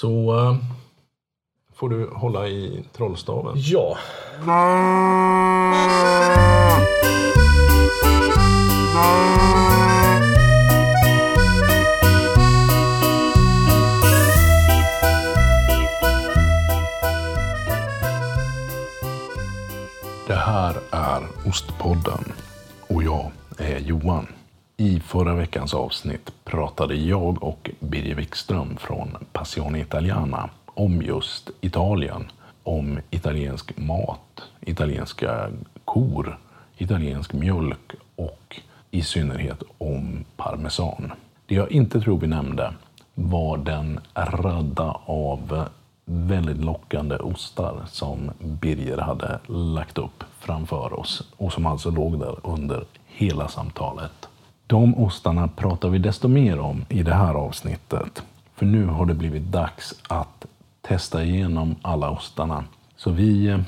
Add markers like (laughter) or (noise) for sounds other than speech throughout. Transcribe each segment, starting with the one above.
Så eh, får du hålla i trollstaven. Ja. Det här är Ostpodden och jag är Johan. I förra veckans avsnitt pratade jag och Birger Wikström från Passione Italiana om just Italien. Om italiensk mat, italienska kor, italiensk mjölk och i synnerhet om parmesan. Det jag inte tror vi nämnde var den radda av väldigt lockande ostar som Birger hade lagt upp framför oss och som alltså låg där under hela samtalet. De ostarna pratar vi desto mer om i det här avsnittet. För nu har det blivit dags att testa igenom alla ostarna. Så vi eh,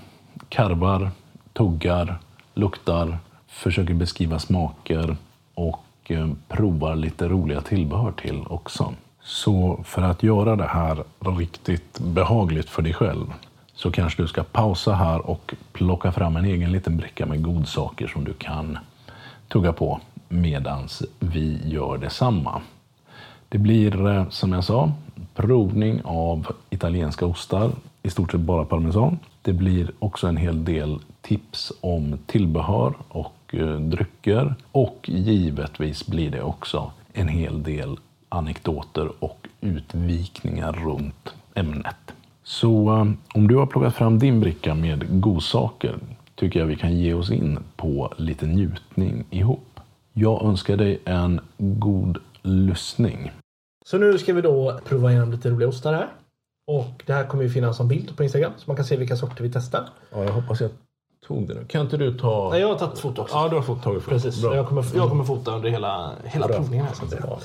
karvar, tuggar, luktar, försöker beskriva smaker och eh, provar lite roliga tillbehör till också. Så för att göra det här riktigt behagligt för dig själv så kanske du ska pausa här och plocka fram en egen liten bricka med godsaker som du kan tugga på medans vi gör detsamma. Det blir eh, som jag sa provning av italienska ostar, i stort sett bara parmesan. Det blir också en hel del tips om tillbehör och eh, drycker och givetvis blir det också en hel del anekdoter och utvikningar runt ämnet. Så eh, om du har plockat fram din bricka med godsaker tycker jag vi kan ge oss in på lite njutning ihop. Jag önskar dig en god lyssning. Så nu ska vi då prova igenom lite roliga ostar här. Och det här kommer ju finnas som bild på Instagram så man kan se vilka sorter vi testar. Ja, jag hoppas jag tog det nu. Kan inte du ta... Nej, jag har tagit foto också. Ja, du har fått tagit foto. Precis. Bra. Jag kommer, jag kommer fota under hela, hela Bra. provningen. Här, så att säga.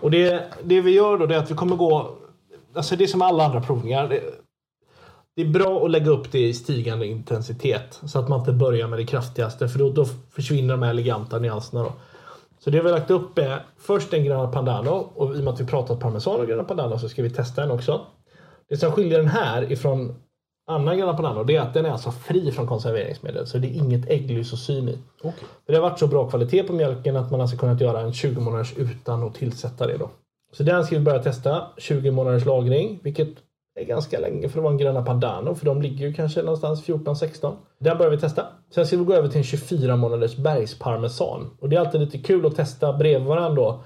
Och det, det vi gör då det är att vi kommer gå... Alltså det är som alla andra provningar. Det, det är bra att lägga upp det i stigande intensitet. Så att man inte börjar med det kraftigaste. För då, då försvinner de här eleganta nyanserna. Då. Så det vi har lagt upp är först en Grana Padano. Och i och med att vi pratat parmesan och Grana Padano så ska vi testa den också. Det som skiljer den här ifrån annan Grana Padano det är att den är alltså fri från konserveringsmedel. Så det är inget ägglysosym i. Okej. För det har varit så bra kvalitet på mjölken att man alltså kunnat göra en 20 månaders utan att tillsätta det då. Så den ska vi börja testa. 20 månaders lagring, vilket är ganska länge för att vara en Grana Padano. För de ligger ju kanske någonstans 14-16. Den börjar vi testa. Sen ska vi gå över till en 24 månaders bergsparmesan. Och det är alltid lite kul att testa bredvid varandra då.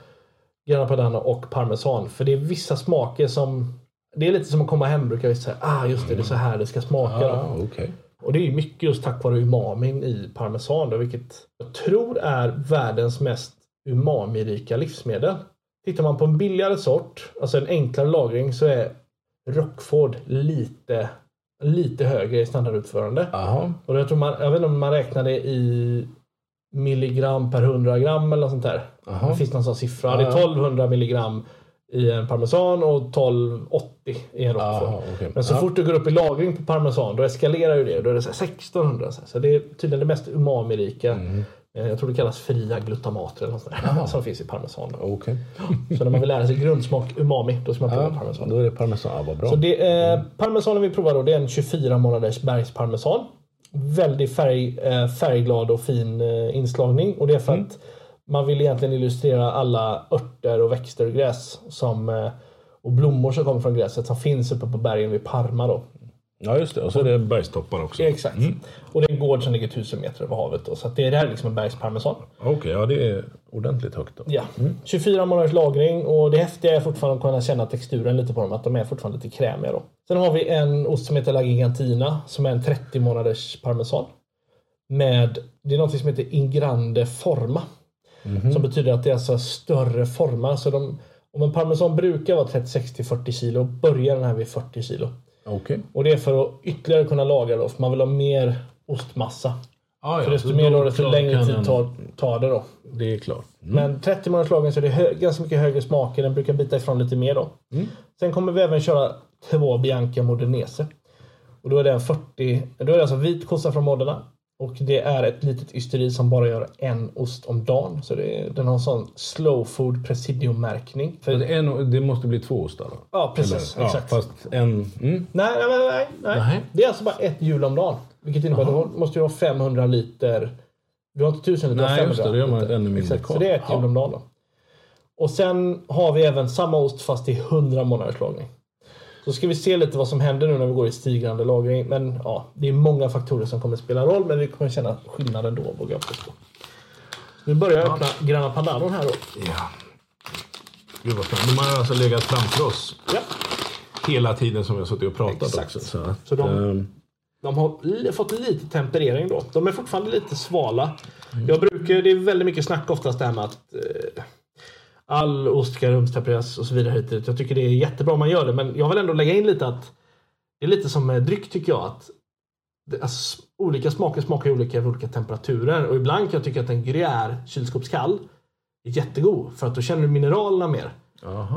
Grana Padano och parmesan. För det är vissa smaker som... Det är lite som att komma hem brukar jag säga. Ah, just det, det är så här det ska smaka. Ja, okej. Och det är ju mycket just tack vare umamin i parmesan då, vilket jag tror är världens mest umamirika livsmedel. Tittar man på en billigare sort, alltså en enklare lagring, så är Rockford lite, lite högre i standardutförande. Jaha. Och jag, tror man, jag vet inte om man räknar det i milligram per 100 gram eller något sånt där. Jaha. Det finns någon sån siffra. Ja, Det är ja. 1200 milligram i en parmesan och 1280 i en. Jaha, okej. Men så fort du går upp i lagring på parmesan då eskalerar ju det. Då är det så här 1600. Så här. Så det är tydligen det mest umamirika. Mm. Eh, Jag tror det kallas fria glutamater eller något sånt där, som finns i parmesan. Okej. Så när man vill lära sig grundsmak umami då ska man prova Ja, parmesan. då är det parmesan. Ja, vad bra. Så det, eh, parmesanen vi provar då det är en 24 månaders bergsparmesan. Väldigt färg, eh, färgglad och fin eh, inslagning. Och det är för att man vill egentligen illustrera alla örter och växter och gräs som, eh, och blommor som kommer från gräset som finns uppe på bergen vid Parma. Då. Ja, just det. Och så är det bergstoppar också. Exakt. Och det är en gård som ligger 1000 meter över havet. Då, så det, det här är liksom en bergsparmesan. Okej, ja det är ordentligt högt då. Ja. 24 månaders lagring och det häftiga är fortfarande att kunna känna texturen lite på dem. Att de är fortfarande lite krämiga. Då. Sen har vi en ost som heter La Gigantina som är en 30 månaders parmesan. Med, det är något som heter Ingrande Forma. Som betyder att det är alltså större formar. Så de, om en parmesan brukar vara 36 till 40 kilo börjar den här vid 40 kilo. Okej. Och det är för att ytterligare kunna lagra då. För man vill ha mer ostmassa. Ah, ja, För desto mer då desto längre tid den- tar, tar det då. Det är klart. Men 30 månaders lagring så är det hö- ganska mycket högre smaker. Den brukar bita ifrån lite mer då. Mm. Sen kommer vi även köra två Bianca Modenese. Och då är det en 40, då är det alltså vit kossa från Modena Och det är ett litet ysteri som bara gör en ost om dagen. Så det är, den har en sån slow food presidium-märkning. För- nog- det måste bli två ostar då? Ja, precis. Eller, exakt. Ja, fast en... Mm. Nej, nej, nej, nej, nej. Det är alltså bara ett hjul om dagen. Vilket innebär att du måste ju ha 500 liter. Du har inte 1000 liter, Nej, 500 just det. Gör man ännu mindre Exakt, så det är ett hjul om dagen. Då. Och sen har vi även samma ost fast i 100 månaders lagring. Så ska vi se lite vad som händer nu när vi går i stigande lagring. Men ja, det är många faktorer som kommer spela roll. Men vi kommer känna skillnaden då, vågar jag påstå. Nu börjar jag öppna Grana Padanon här då. Ja. Gud vad spännande. De har alltså legat framför oss Ja. hela tiden som vi har suttit och pratat Exakt. också. Så, att, Så de- ehm, De har fått lite temperering då. De är fortfarande lite svala. Jag brukar, det är väldigt mycket snack oftast det här med att eh, all ost ska rumstempereras och så vidare. Hit. Jag tycker det är jättebra om man gör det. Men jag vill ändå lägga in lite att det är lite som med dryck tycker jag. att det, alltså, Olika smaker smakar olika vid olika temperaturer. Och ibland kan jag tycka att en gruyère kylskåpskall är jättegod. För att då känner du mineralerna mer.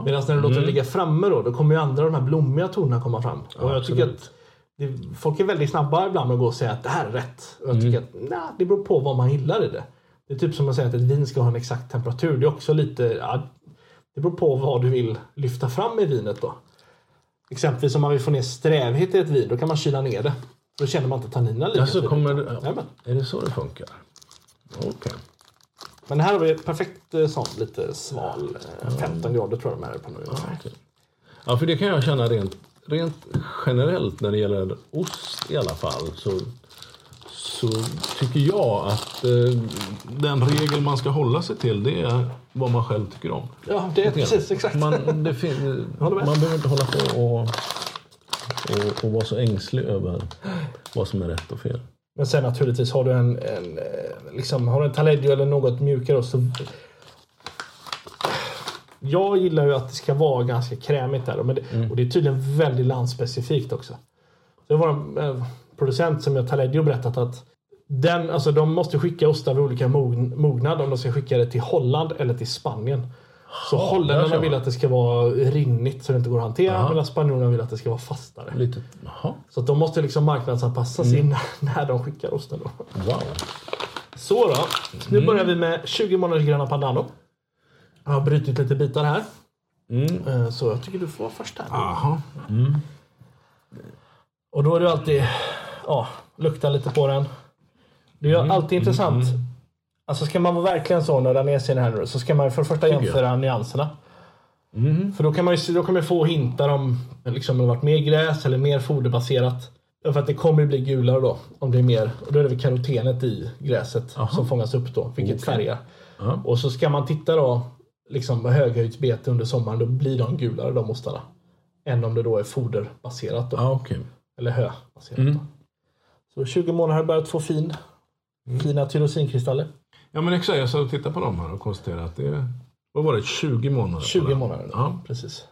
Medan när du låter den ligga framme då, då kommer ju andra de här blommiga tonerna komma fram. Och jag tycker absolut. att det, folk är väldigt snabba ibland med att gå och säga att det här är rätt. Och jag tycker att nej, det beror på vad man gillar i det. Det är typ som att säga att ett vin ska ha en exakt temperatur. Det är också lite, ja, det beror på vad du vill lyfta fram i vinet då. Exempelvis om man vill få ner strävhet i ett vin, då kan man kyla ner det. Då känner man inte tanninerna lika Alltså, kommer, Jajamän. är det så det funkar? Okej. Men här har vi perfekt eh, sån, lite sval. eh, 15 grader tror jag de här är på nu. Okej. Ja, för det kan jag känna rent, rent generellt när det gäller ost i alla fall. Så, så tycker jag att eh, den regel man ska hålla sig till det är vad man själv tycker om. Ja, det är precis exakt. Man, det fin, (laughs) man behöver inte hålla på och, och, och vara så ängslig över vad som är rätt och fel. Men sen naturligtvis har du en, en, eh, liksom, har du en Taleggio eller något mjukare så... Jag gillar ju att det ska vara ganska krämigt där. Men det, Och det är tydligen väldigt landspecifikt också. Så det var en eh, producent som jag Taleggio berättat att den, alltså de måste skicka ostar vid olika mogn- mognad om de ska skicka det till Holland eller till Spanien. Så där holländarna vill att det ska vara rinnigt så det inte går att hantera. Jaha. Medan spanjorerna vill att det ska vara fastare. Lite, jaha, Så de måste liksom marknadsanpassa sin när de skickar osten. Då. wow. Så då. Nu börjar vi med 20 månaders Grana Padano. Jag har brutit lite bitar här. Mm. Eh, Så jag tycker du får vara först här. Jaha. Och då är det alltid... Ja, lukta lite på den. Det är ju alltid intressant. Alltså ska man vara verkligen så nördanesig här nu så ska man för det första jämföra nyanserna. För då kan man ju då kan man få hintar om liksom, det har varit mer gräs eller mer foderbaserat. För att det kommer ju bli gulare då. Om det är mer. Och då är det väl karotenet i gräset som fångas upp då. Vilket Okej. färgar. Ja. Och så ska man titta då liksom på höghöjdsbete under sommaren. Då blir de gulare de ostarna. Än om det då är foderbaserat då. Ja, okej. Eller höbaserat Mm. då. Så 20 månader har börjat få fin. Fina tyrosinkristaller. Ja men exakt, jag satt och tittade på dem här och konstaterade att det är, vad var det, 20 månader? på 20 den? månader. Ja. Precis.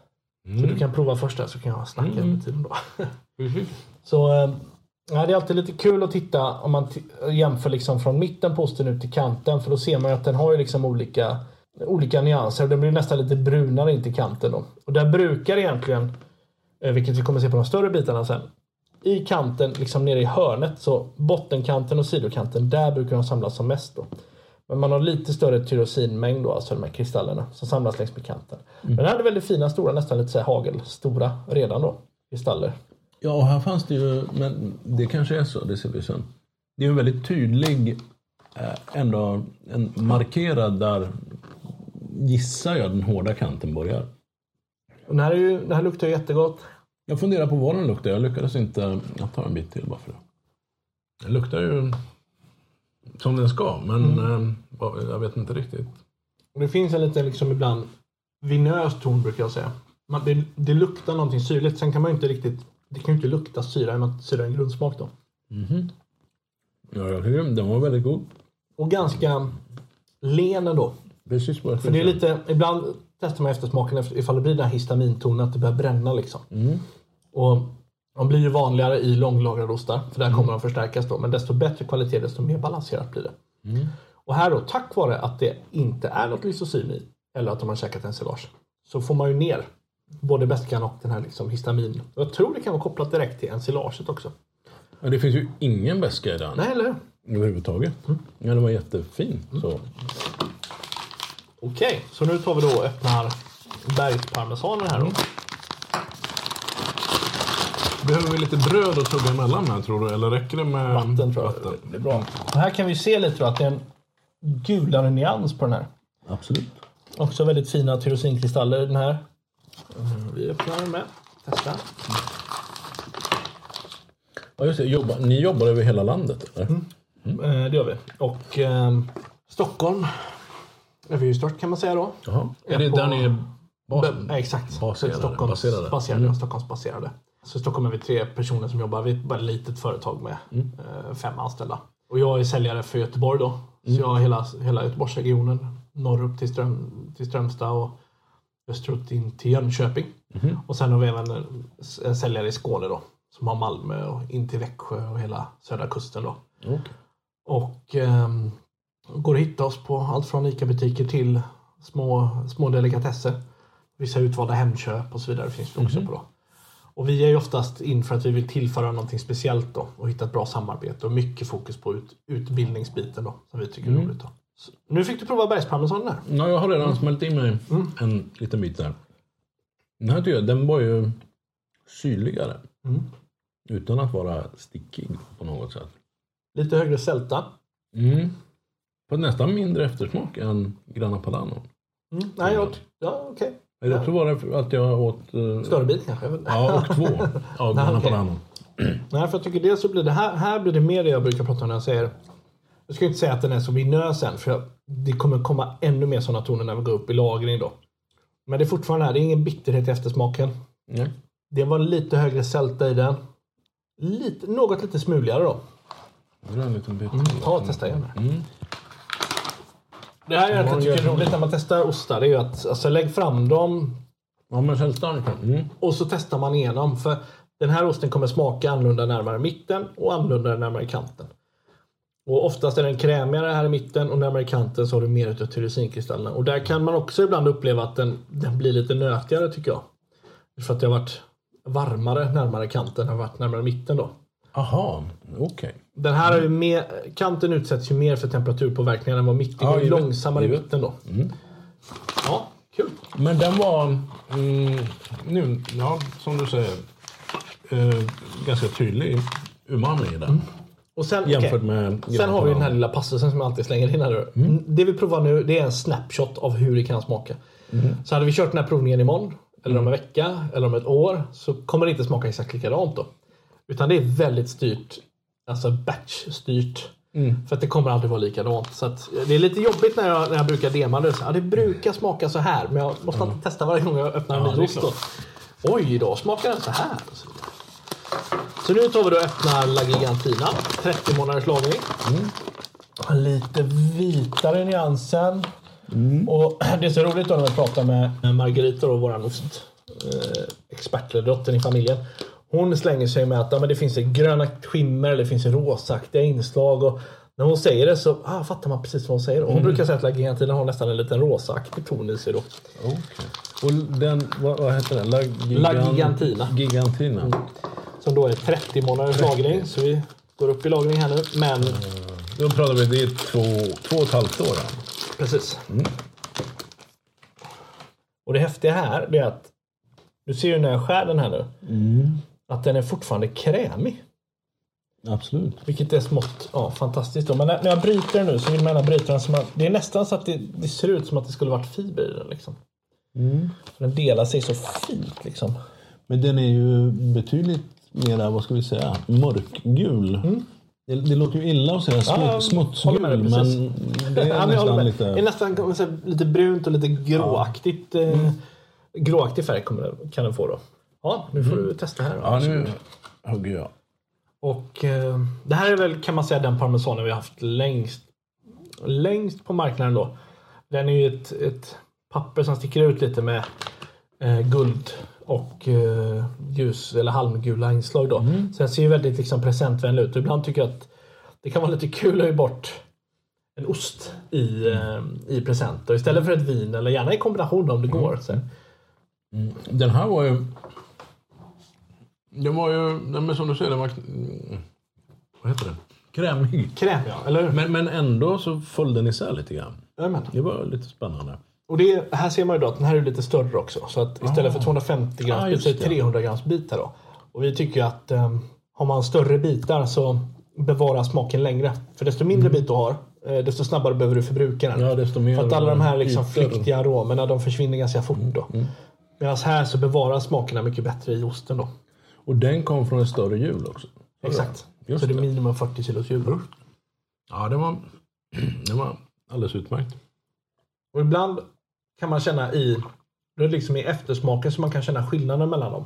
Mm. Så du kan prova första så kan jag snacka Mm. under tiden då. (laughs) Så eh, ja, det är alltid lite kul att titta om man jämför liksom från mitten på osten ut till kanten. För då ser man ju att den har ju liksom olika, olika nyanser. Den blir nästan lite brunare in till kanten. Då. Och där brukar egentligen, eh, vilket vi kommer se på de större bitarna sen. I kanten, liksom nere i hörnet, så bottenkanten och sidokanten, där brukar de samlas som mest. Då. Men man har lite större tyrosinmängd då, alltså de här kristallerna som samlas längs med kanten. Men den hade väldigt fina, stora, nästan lite så här hagelstora redan då. Kristaller. Ja, här fanns det ju, men det kanske är så, det ser vi sen. Det är ju en väldigt tydlig, eh, ändå en markerad där, gissar jag, den hårda kanten börjar. Den här, är ju, den här luktar jättegott. Jag funderar på vad den luktar. Jag lyckades inte... Jag tar en bit till bara för det. Den luktar ju som den ska, men eh, vad- jag vet inte riktigt. Och Det finns en lite liksom ibland vinös ton brukar jag säga. Man, det, det luktar någonting syrligt. Sen kan man ju inte riktigt... Det kan ju inte lukta syra i något syra i en grundsmak då. Ja, jag tycker den var väldigt god. Och ganska len ändå. Precis vad jag För det är lite... Ibland testar man eftersmaken efter- ifall det blir den här histamintonen, att det börjar bränna liksom. Och de blir ju vanligare i långlagrade ostar, för där kommer de förstärkas då. Men desto bättre kvalitet, desto mer balanserat blir det. Och här då, tack vare att det inte är något lysosym i, eller att de har käkat ensilage, så får man ju ner både beskan och den här liksom histamin. Och jag tror det kan vara kopplat direkt till ensilaget också. Ja, det finns ju ingen beska i den. Nej, eller hur? överhuvudtaget. Ja, den var jättefin. Så. Okej, så nu tar vi då och öppnar bergsparmesanen här då. Behöver vi lite bröd att tugga emellan med tror du? Eller räcker det med Vatten tror jag. vatten? Det är bra. Och här kan vi se lite då att det är en gulare nyans på den här. Absolut. Också väldigt fina tyrosinkristaller i den här. Mm, Vi öppnar den med. Testa. Ja, just det. Jobba, ni jobbar över hela landet? Eller? Eh, Det gör vi. Och ehm, Stockholm är vi ju stört kan man säga då. Jaha. Är det på- där ni är basen? Ja, exakt. Baserade, Stockholms baserade. baserade. ja, Stockholmsbaserade. Så i Stockholm är vi tre personer som jobbar. Vi är bara ett litet företag med eh, fem anställda. Och jag är säljare för Göteborg då. Så jag har hela, hela Göteborgsregionen. Norrut till, Ström, till Strömstad och österut in till Jönköping. Och sen har vi även en, säljare i Skåne då. Som har Malmö och in till Växjö och hela södra kusten då. Okej. Och ehm, går att hitta oss på allt från ICA-butiker till små, små delikatesser. Vissa utvalda Hemköp och så vidare finns det också på. Då. Och vi är ju oftast in för att vi vill tillföra någonting speciellt då och hitta ett bra samarbete och mycket fokus på ut, utbildningsbiten då som vi tycker är roligt. Då. Så, nu fick du prova bergsparmesanen här. Ja, jag har redan smält in mig en liten bit där. Den här tycker jag, den var ju syrligare. Mm. Utan att vara stickig på något sätt. Lite högre sälta. Mm. På nästan mindre eftersmak än Grana Padano. Mm. Nej, jag, ja, okej. Eller Jag tror bara för att jag åt... eh, Större bit kanske? Ja, och två (laughs) av Grana okej. Padano. Nej, för jag tycker dels så blir det här, här blir det mer det jag brukar prata om när jag säger jag ska inte säga att den är så vinös än för jag, det kommer komma ännu mer sådana toner när vi går upp i lagring då. Men det är fortfarande här, det är ingen bitterhet i eftersmaken. Nej. Det var lite högre sälta i den. Lite, något lite smuligare då. Det är en liten bit. Ta och testa igen. Mm. Det här är Ja, jag tycker är roligt när man testar ostar. Det är ju att alltså, lägg fram dem Ja, men sällstark. Mm. och så testar man igenom. För den här osten kommer smaka annorlunda närmare mitten och annorlunda närmare kanten. Och oftast är den krämigare här i mitten och närmare kanten så har du mer utav tyrosinkristallerna. Och där kan man också ibland uppleva att den, den blir lite nötigare tycker jag. För att det har varit varmare närmare kanten än varit närmare mitten då. Aha, okej. Den här är ju mer, kanten utsätts ju mer för temperaturpåverkningar än vad mitten Ja, givet. långsammare i mitten då. Ja, kul. Men den var, mm, nu, ja, som du säger, eh, ganska tydlig umami i den. Och sen, Jämfört okej. med Sen har vi den här lilla passusen som jag alltid slänger in här. Mm. Det vi provar nu det är en snapshot av hur det kan smaka. Mm. Så hade vi kört den här provningen imorgon, eller om en vecka, eller om ett år så kommer det inte smaka exakt likadant då. Utan det är väldigt styrt, alltså batch-styrt. Mm. För att det kommer aldrig vara likadant. Så att det är lite jobbigt när jag, när jag brukar dema det. Så, ja, det brukar smaka så här, men jag måste alltid testa varje gång jag öppnar en Ja, ny ost. Oj, då smakar den så här. Så, nu tar vi då och öppnar La Gigantina. 30 månaders lagring. Lite vitare nyansen. Och (clears throat) Det är så roligt då när vi pratar med Margarita, då, vår ostexpert, eller dottern i familjen. Hon slänger sig med att ja, men det finns gröna skimmer eller det finns rosaktiga inslag. Och när hon säger det så ah, fattar man precis vad hon säger. Och hon brukar säga att La Gigantina har nästan en liten rosaaktig ton i sig. Då. Okej. Och den, vad, vad heter den? La, La Gigantina. Gigantina. Som då är 30 månaders lagring. Så vi går upp i lagring här nu. Men Då pratar vi, det är två, två och ett halvt år. Precis. Och det häftiga här är att du ser ju när jag skär den här nu. Att den är fortfarande krämig. Absolut. Vilket är smått ja, fantastiskt. Då. Men när, när jag bryter den nu så vill man gärna bryta den som att, Det är nästan så att det, det ser ut som att det skulle varit fiber i den. Liksom. För Den delar sig så fint. Liksom. Men den är ju betydligt mera, vad ska vi säga, mörkgul. Det, det låter ju illa att säga Mm. Ja, smutsgul, men det är (laughs) Ja, nästan lite... Det är nästan lite brunt och lite gråaktigt. Eh, gråaktig färg kommer, kan den få då. Ja, nu får du testa här. Då. Ja, nu hugger jag. Och eh, det här är väl kan man säga den parmesanen vi har haft längst, längst på marknaden då. Den är ju ett, ett papper som sticker ut lite med eh, guld och eh, ljus eller halmgula inslag då. Så den ser ju väldigt liksom, presentvänlig ut. Ibland tycker jag att det kan vara lite kul att ge bort en ost i, eh, i present. Och istället för ett vin eller gärna i kombination om det går. Så. Den här var ju... Den var ju, men som du säger, den var... mm, Vad heter det? Krämig. Kräm, ja. Eller hur? Men, men ändå så föll den isär lite grann. Jajamän. Det var lite spännande. Och det, här ser man ju då att den här är lite större också. Så att istället för 250 grams Ah, bit så är det det. 300 grams bit här då. Och vi tycker ju att um, har man större bitar så bevarar smaken längre. För desto mindre bit du har, eh, desto snabbare behöver du förbruka den. Mm. Ja, desto mer För att alla de här liksom. Mm, flyktiga aromerna de försvinner ganska fort då. Medan här så bevaras smakerna mycket bättre i osten då. Och den kom från ett större hjul också. Exakt. Just så det är minimum 40 kilos hjul. Ja, det var, (clears throat) det var alldeles utmärkt. Och ibland kan man känna i, det är liksom i eftersmaken som man kan känna skillnaden mellan dem.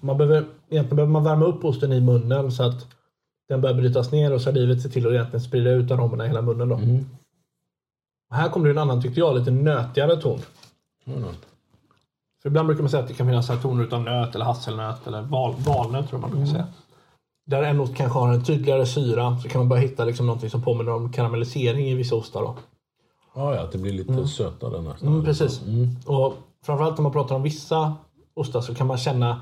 Man behöver, egentligen behöver man värma upp osten i munnen så att den börjar brytas ner och salivet ser till att egentligen sprida ut aromerna i hela munnen. Då. Mm. Och Här kommer det en annan, tyckte jag, lite nötigare ton. Mm. För ibland brukar man säga att det kan finnas toner utan nöt eller hasselnöt eller val, valnöt tror jag man brukar säga. Där en ost kanske har en tydligare syra så kan man börja hitta liksom någonting som påminner om karamellisering i vissa ostar. Då. Ja, ja, att det blir lite sötare nästan. Mm, precis. Och framförallt när man pratar om vissa ostar så kan man känna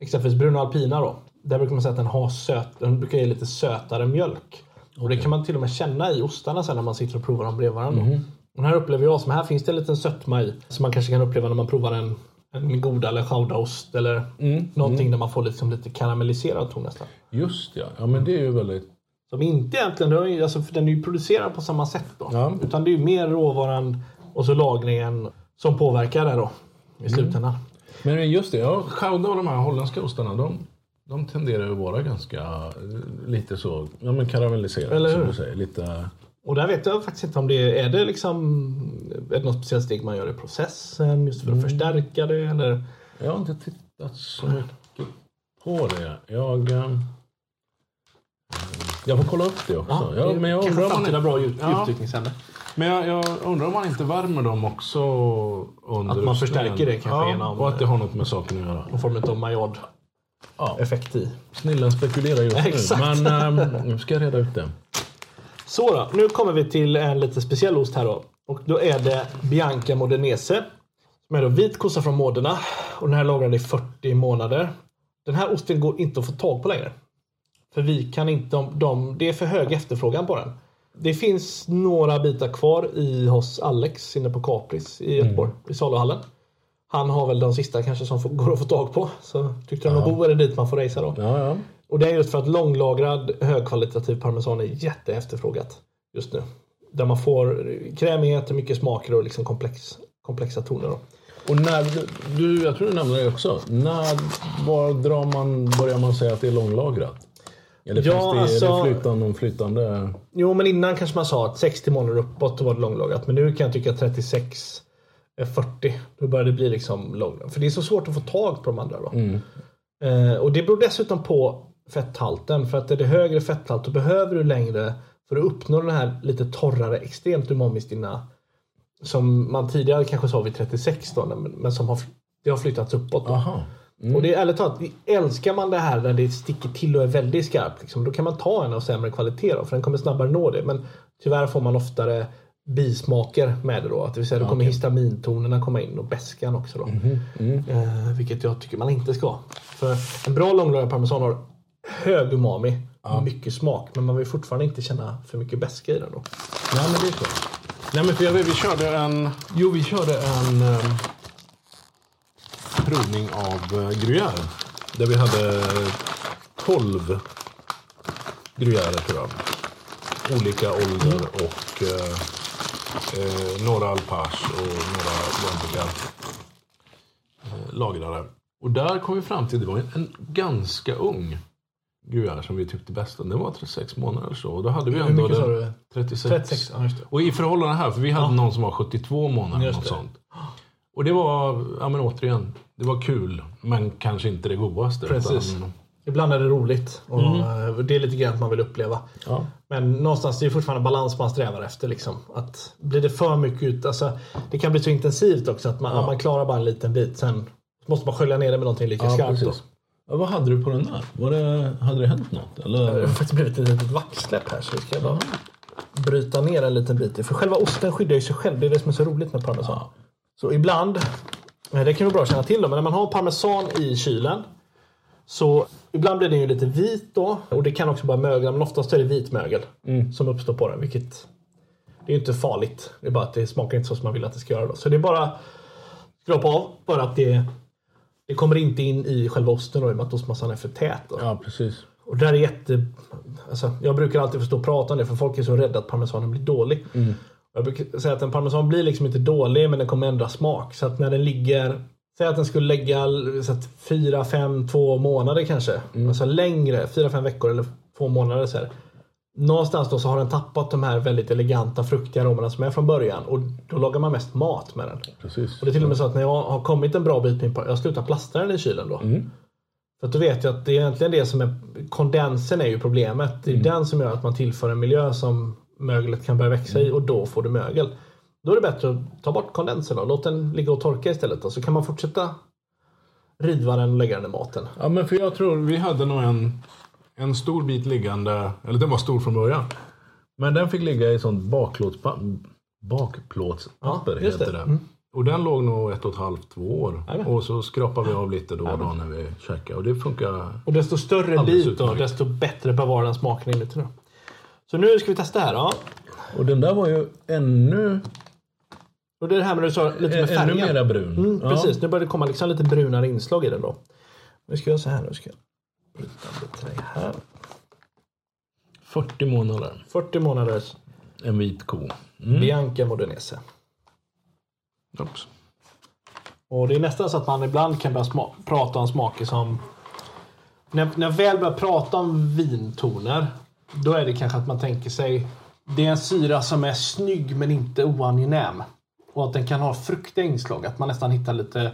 exempelvis Bruno Alpina då. Där brukar man säga att den har söt, den brukar ge lite sötare mjölk. Och det kan man till och med känna i ostarna sen när man sitter och provar dem bredvid varandra. Mhm. Och här upplever jag som här finns det en liten sötma i. Som man kanske kan uppleva när man provar en, en goda eller chaudaost eller Mm, någonting där man får liksom lite karamelliserad ton nästan. Just ja. ja, men det är ju väldigt... Som inte egentligen, alltså, för den är ju producerad på samma sätt då. Ja. Utan det är ju mer råvaran och så lagringen som påverkar det då. Mm. I slutändan. Men just det, ja, Gouda och de här holländska ostarna, de, de tenderar att vara ganska eh, lite så, ja men karamelliserade som du säger. Lite, Och där vet jag faktiskt inte om det är det liksom är det något speciellt steg man gör i processen just för Mm. att förstärka det eller? jag har inte tittat så mycket på det. Jag, eh, jag får kolla upp det också. Ja, men jag undrar om man inte, bra djup, Ja. men jag, jag undrar om man inte värmer dem också under Att man förstärker det kanske ja, genom- och att det har något med saken att göra. Någon form av Maillard Ja. effekt i. Snillen spekulerar just nu. (laughs) Exakt. Men eh, nu ska jag reda ut det. Så då, nu kommer vi till en lite speciell ost här då. Och då är det Bianca Modenese. Som är då vit kossa från Modena. Och den här är lagrad i 40 månader. Den här osten går inte att få tag på längre. För vi kan inte, de, de, det är för hög efterfrågan på den. Det finns några bitar kvar i hos Alex inne på Capris i Göteborg, i saluhallen. Han har väl de sista kanske som får, går att få tag på. Så tyckte de var god är det dit man får racea då. Ja, ja. Och det är just för att långlagrad högkvalitativ parmesan är jätteefterfrågat just nu. Där man får krämighet, mycket smaker och liksom komplex, komplexa toner. Då. Och när, du- jag tror du nämnde det också. När var drar man, börjar man säga att det är långlagrat? Eller Ja, finns det, är alltså- det flytande, flytande? Jo, men innan kanske man sa att 60 månader uppåt var det långlagrat. Men nu kan jag tycka att 36, eh, 40, då börjar det bli liksom långlagrat. För det är så svårt att få tag på de andra. Då. Eh, och det beror dessutom på fetthalten. För att är det högre fetthalt då behöver du längre för att uppnå den här lite torrare, extremt umamistinna som man tidigare kanske sa vid 36 då, men som har, det har flyttats uppåt. Aha. Och det är ärligt talat, älskar man det här när det sticker till och är väldigt skarpt, liksom, då kan man ta en av sämre kvalitet då, för den kommer snabbare nå det. Men tyvärr får man oftare bismaker med det då. Det vill säga då kommer histamintonerna komma in och beskan också då. Eh, vilket jag tycker man inte ska. För en bra långlagrad parmesan har hög umami, mycket smak, men man vill fortfarande inte känna för mycket beska i den då. Nej, men det är så. Nej, men för vi körde en... Jo, vi körde en eh, provning av eh, gruyère. Där vi hade 12 gruyère, tror jag. Olika ålder och eh, eh, några alpage och några vanliga eh, lagrare. Och där kom vi fram till, det var en, en ganska ung gruyère som vi tyckte bäst om. Den var 36 månader eller så. Och då hade vi ändå den- du? 36. 36, ja det. Och i förhållande här, för vi hade någon som var 72 månader. Något det. sånt. Och det var, ja men återigen, det var kul. Men kanske inte det godaste. Precis. Utan, Ibland är det roligt och eh, det är lite grann man vill uppleva. ja. Men någonstans det är fortfarande balans man strävar efter. Liksom. Att blir det för mycket ut, alltså, det kan bli så intensivt också att man, ja. man klarar bara en liten bit. Sen måste man skölja ner det med någonting lika Ja, skarpt. Ja, vad hade du på den där? Var det, hade det hänt något? Det Eller? har faktiskt blivit ett litet vaxsläpp här så vi ska bara bryta ner en liten bit. För själva osten skyddar ju sig själv. Det är det som är så roligt med parmesan. Så ibland, eh, det kan vara bra att känna till då, men när man har parmesan i kylen Så ibland blir den ju lite vit då. Och det kan också bara mögla, men oftast är det vitmögel som uppstår på den. Vilket det är ju inte farligt. Det är bara att det smakar inte så som man vill att det ska göra. Då. Så det är bara skrapa av. Bara att det, det kommer inte in i själva osten då, i och med att ostmassan är för tät. Då. Ja, precis. Och där är jätte... Alltså, jag brukar alltid förstå och prata om det för folk är så rädda att parmesanen blir dålig. Jag brukar säga att en parmesan blir liksom inte dålig men den kommer ändra smak. Så att när den ligger... Säg att den skulle lägga så att fyra, fem, två månader kanske. Alltså längre, fyra, fem veckor eller två månader. Så här. Någonstans då så har den tappat de här väldigt eleganta fruktiga aromerna som är från början. Och då lagar man mest mat med den. precis. Och det är till och med så att när jag har kommit en bra bit min par- jag slutar plastra den i kylen då. För att då vet jag att det är egentligen det som är kondensen är ju problemet. Det är den som gör att man tillför en miljö som möglet kan börja växa i och då får du mögel. Då är det bättre att ta bort kondensen och låt den ligga och torka istället. Då. Så kan man fortsätta riva den och lägga den i maten. Ja, men för jag tror vi hade nog en, en stor bit liggande, eller den var stor från början. Men den fick ligga i sånt bakplåtspapper. Bakplåtspapper Ja, heter det. det. Mm. Och den låg nog ett och ett halvt, två år. Jajamän. Och så skrapade vi av lite då och då när vi käkade. Och det funkar. Och desto större bit då, desto bättre bevarar den smaken inuti. Då. Så nu ska vi testa här. då. Och den där var ju ännu, Och det är det här med du sa, lite med ännu färgen. mera brun. Mm, Ja. Precis, nu börjar det komma liksom lite brunare inslag i den då. Nu ska jag göra så här. Nu ska jag här. 40 månader. 40 månaders En vit ko. Mm. Bianca Modenese. Oops. Och det är nästan så att man ibland kan börja sma- prata om smaker som... När, när jag väl börjar prata om vintoner, då är det kanske att man tänker sig... Det är en syra som är snygg men inte oangenäm. Och att den kan ha fruktiga inslag. Att man nästan hittar lite...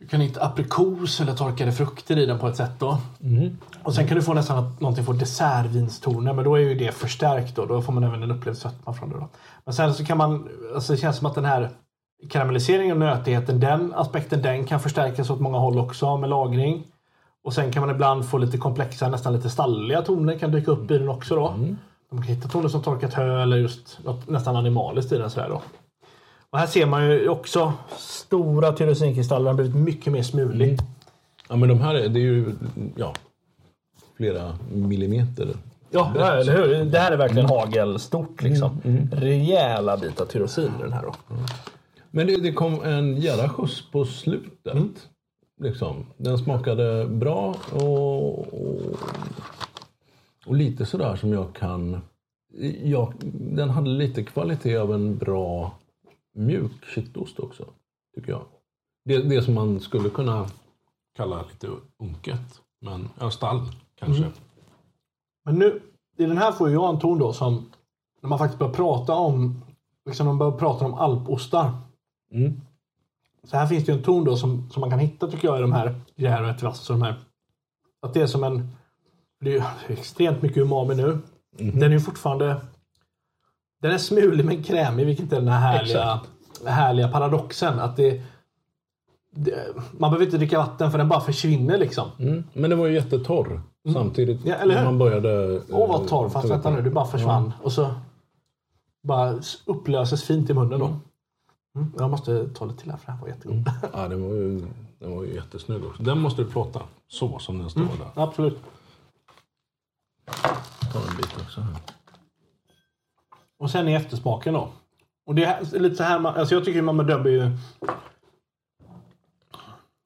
Du kan hitta aprikos eller torkade frukter i den på ett sätt då. Och sen kan du få nästan att någonting får dessertvinstoner, men då är ju det förstärkt då. Då får man även en upplevd sötma från det då. Men sen så kan man, alltså det känns som att den här karamelliseringen och nötigheten, den aspekten, den kan förstärkas åt många håll också med lagring. Och sen kan man ibland få lite komplexa, nästan lite stalliga toner kan dyka upp i den också då. Man kan hitta toner som torkat hö eller just något nästan animaliskt i den sådär då. Och här ser man ju också stora tyrosinkristaller har blivit mycket mer smulig. Ja, men de här är, det är ju ja, flera millimeter. Ja, eller hur? Det här är verkligen hagelstort liksom. Rejäla bitar tyrosin i den här då. Men det, det kom en jävla skjuts på slutet. Liksom. Den smakade bra och, och, och lite sådär som jag kan... Ja, den hade lite kvalitet av en bra mjuk kittost också, tycker jag. Det, det som man skulle kunna kalla lite unket. Men ja, stall kanske. Men nu, i den här får jag en ton då som när man faktiskt börjar prata om liksom man börjar prata om alpostar. Mm. Så här finns det ju en ton då som, som man kan hitta tycker jag i de här, ett vass och de här. Att det är som en, det är ju (laughs) extremt mycket umami nu. Den är ju fortfarande, den är smulig men krämig vilket är den här härliga, härliga paradoxen. Att det, det, man behöver inte dricka vatten för den bara försvinner liksom. Mm. Men den var ju jättetorr samtidigt Ja, eller hur? man började... Åh vad torr, eh, fast tugga vänta nu, det bara försvann. Och så bara upplöses fint i munnen då. Mm. Jag måste ta lite till här för det här var jättegod. Ja, den var ju, den var ju jättesnygg också. Den måste du plåta så som den står där. Absolut. Ta en bit också här. Och sen i eftersmaken då. Och det är lite så här, man, alltså jag tycker man bedömer ju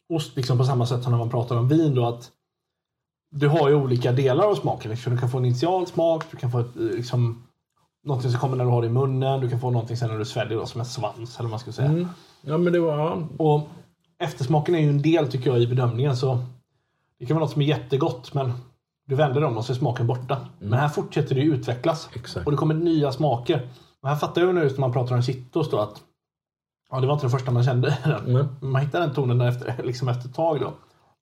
ost liksom på samma sätt som när man pratar om vin då att du har ju olika delar av smaken. Liksom. Du kan få en initial smak, du kan få ett, eh, liksom, någonting som kommer när du har det i munnen, du kan få någonting sen när du sväljer då, som en svans eller vad man ska säga. Ja, men det var... Och eftersmaken är ju en del tycker jag i bedömningen. Så det kan vara något som är jättegott men du vänder om och så är smaken borta. Men här fortsätter det utvecklas. Exakt. Och det kommer nya smaker. Och här fattar jag nu när man pratar om kittos då att ja, det var inte det första man kände. (laughs) Nej. Man hittar den tonen efter, (laughs) liksom efter ett tag då.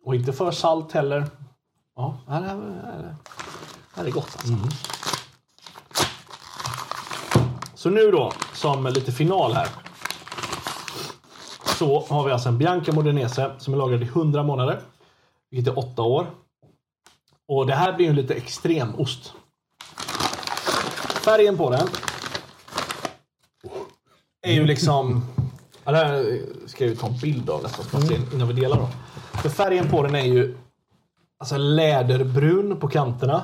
Och inte för salt heller. Ja, det här, här, här är gott alltså. Så nu då, som lite final här. Så har vi alltså en Bianca Modenese som är lagrad i 100 månader. Vilket är 8 år. Och det här blir ju lite extrem ost. Färgen på den är ju liksom... Ja, det här ska jag ju ta en bild av nästan innan vi delar. Då. För färgen på den är ju... alltså läderbrun på kanterna.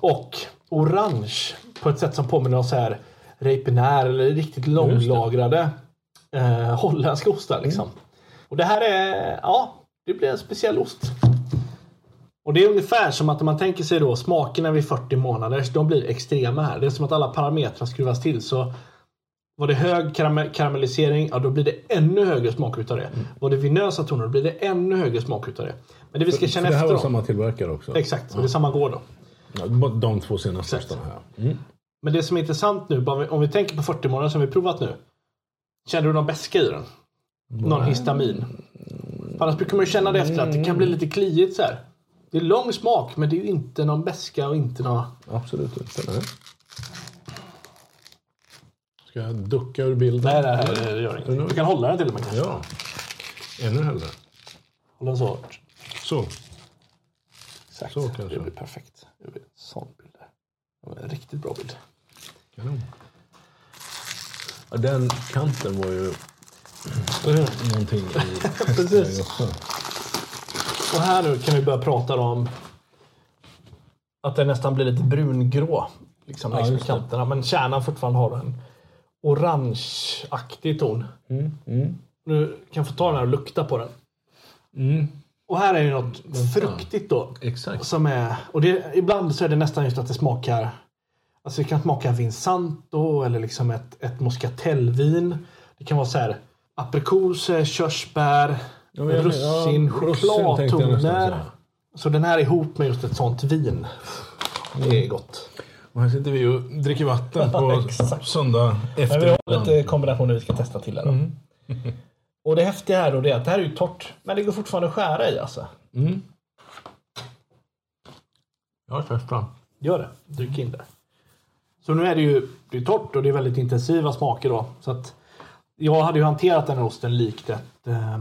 Och orange på ett sätt som påminner om så här Reipenär eller riktigt långlagrade eh, holländska ostar. Liksom. Och det här är, ja, det blir en speciell ost. Och det är ungefär som att om man tänker sig då smakerna vid 40 månader, de blir extrema här. Det är som att alla parametrar skruvas till. Så var det hög karam karamellisering, ja då blir det ännu högre smak utav det. Mm. Var det vinösa toner, då blir det ännu högre smak utav det. Men det vi ska känna för det här efter var då, samma tillverkare också? Exakt, och det är samma gård då. Ja, de två senaste Exakt. här. Mm. Men det som är intressant nu, om vi tänker på 40 månader som vi provat nu. Känner du någon beska i den? Någon histamin? För annars brukar man ju känna det efter att det kan bli lite kliigt så här. Det är lång smak, men det är ju inte någon beska och inte någon... Absolut inte. Nej. Ska jag ducka ur bilden? Nej, nej, nej, det gör inget. Du kan hålla den till och med kanske. Ja. Ännu hellre. Håll den så. Så. Exakt. Så kanske. Det blir perfekt. Det blir en sån bild. Det var en riktigt bra bild. Kanon. Ja, den kanten var ju någonting i (laughs) Precis. Och här nu kan vi börja prata om att det nästan blir lite brungrå. Liksom Ja, längs kanterna. Men kärnan fortfarande har en orangeaktig ton. Mm, mm, Nu kan få ta den här och lukta på den. mm. Och här är det något fruktigt då. Exakt. Som är, och det, ibland så är det nästan just att det smakar Alltså det kan smaka Vinsanto eller liksom ett, ett moscatellvin. Det kan vara så här aprikoser, körsbär, Ja, men russin, ja, chokladtoner. Så den här är ihop med just ett sånt vin. Det är gott. Och här sitter vi och dricker vatten på (laughs) söndag Men vi har eftermiddag. lite kombinationer vi ska testa till här då. Mm. (laughs) Och det häftiga här då det är att det här är ju torrt. Men det går fortfarande att skära i alltså. Mm. Jag har testat. Gör det. Dryck in det. Så nu är det ju det är torrt och det är väldigt intensiva smaker då. Så att jag hade ju hanterat den här osten likt ett, eh,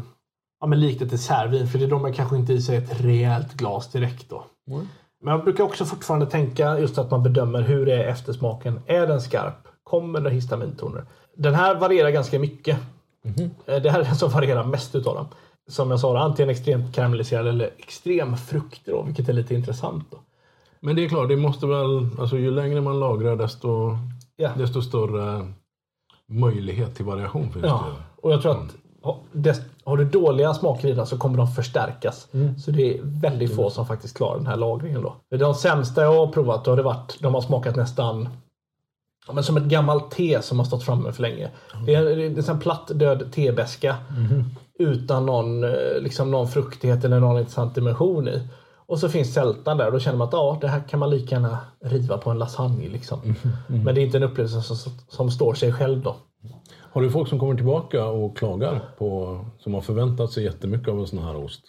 ja, men likt ett dessertvin. För det drar man kanske inte i sig ett rejält glas direkt då. Mm. Men jag brukar också fortfarande tänka just att man bedömer hur är eftersmaken. Är den skarp? Kommer det histamintoner? Den här varierar ganska mycket. Eh, Det här är den som varierar mest utav dem. Som jag sa, antingen extremt karamelliserad eller extrem frukt då, vilket är lite intressant. Då. Men det är klart, det måste väl, alltså ju längre man lagrar desto, Ja. desto större möjlighet till variation finns Ja, det. och jag tror att dess- har du dåliga den så kommer de förstärkas. Så det är väldigt få som faktiskt klarar den här lagringen då. De sämsta jag har provat, då har det varit, de har smakat nästan men som ett gammalt te som har stått framme för länge. Det är, det är en platt död tebeska utan någon, eh, liksom någon fruktighet eller någon intressant dimension i. Och så finns sältan där och då känner man att ja, det här kan man lika gärna riva på en lasagne. Liksom. Men det är inte en upplevelse som, som står sig själv då. Har du folk som kommer tillbaka och klagar på, som har förväntat sig jättemycket av en sån här ost?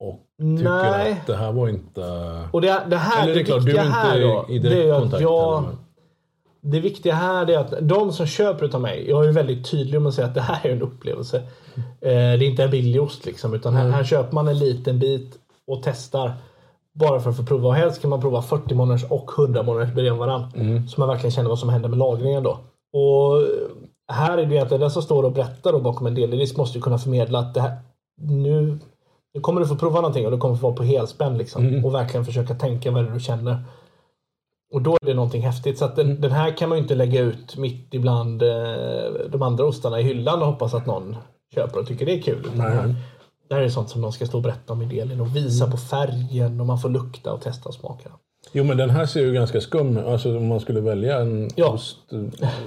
Och tycker Nej. att det här var inte... Och det, det här, Eller det är klart, du är inte då, i det är direkt kontakt. jag, det viktiga här är att de som köper utav mig, jag är väldigt tydlig med att säga att det här är en upplevelse. Eh, det är inte en billig ost liksom, utan här, här köper man en liten bit och testar. Bara för att få prova. Och helst kan man prova 40 månaders och 100 månaders bredvid varandra. Så man verkligen känner vad som händer med lagringen då. Och här är det egentligen den som står och berättar då bakom en deldisk måste ju kunna förmedla att det här, nu, nu kommer du få prova någonting och du kommer få vara på helspänn liksom. Och verkligen försöka tänka vad det är du känner. Och då är det någonting häftigt. Så att den, den här kan man ju inte lägga ut mitt ibland eh, de andra ostarna i hyllan och hoppas att någon köper och tycker det är kul. Nej. det här- Det här är sånt som de ska stå och berätta om i delen och visa på färgen och man får lukta och testa och smaka. Jo men den här ser ju ganska skum Alltså om man skulle välja en Ja. ost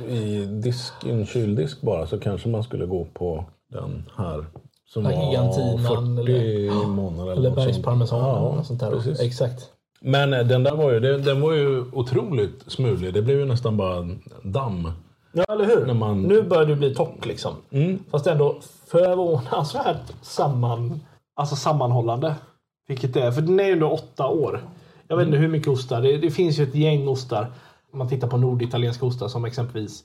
i disk, en kyldisk bara så kanske man skulle gå på den här. Som var Argentinan 40 eller- månader. Eller något sånt. bergsparmesan eller Ja, något sånt där. precis. Exakt. Men eh, den där var ju, den, var ju otroligt smulig. Det blev ju nästan bara damm. Ja, eller hur? Man- Nu börjar det bli torrt liksom. Fast ändå förvånansvärt samman, alltså sammanhållande. Vilket det är. För den är ju ändå åtta år. Jag vet inte hur mycket ostar. Det, det finns ju ett gäng ostar. Om man tittar på norditalienska ostar som exempelvis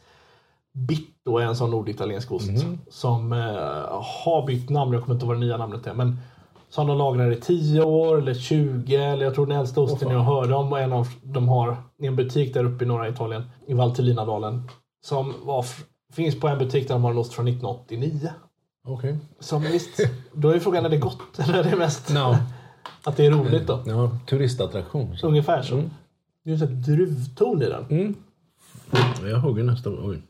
Bitto är en sån norditaliensk ost. Som eh, har bytt namn. Jag kommer inte ihåg vad det nya namnet är. Men som de lagrar i 10 år eller 20. Eller jag tror den äldsta osten jag hörde om var en av de har i en butik där uppe i norra Italien. I Valtellinadalen. Som var, finns på en butik där de har en ost från 1989. Okej. Som visst, då är frågan är det gott eller är det mest... No. Att det är roligt då. Ja, turistattraktion. Så. Ungefär så. Det är en druvton i den. Jag hugger nästa. Oj.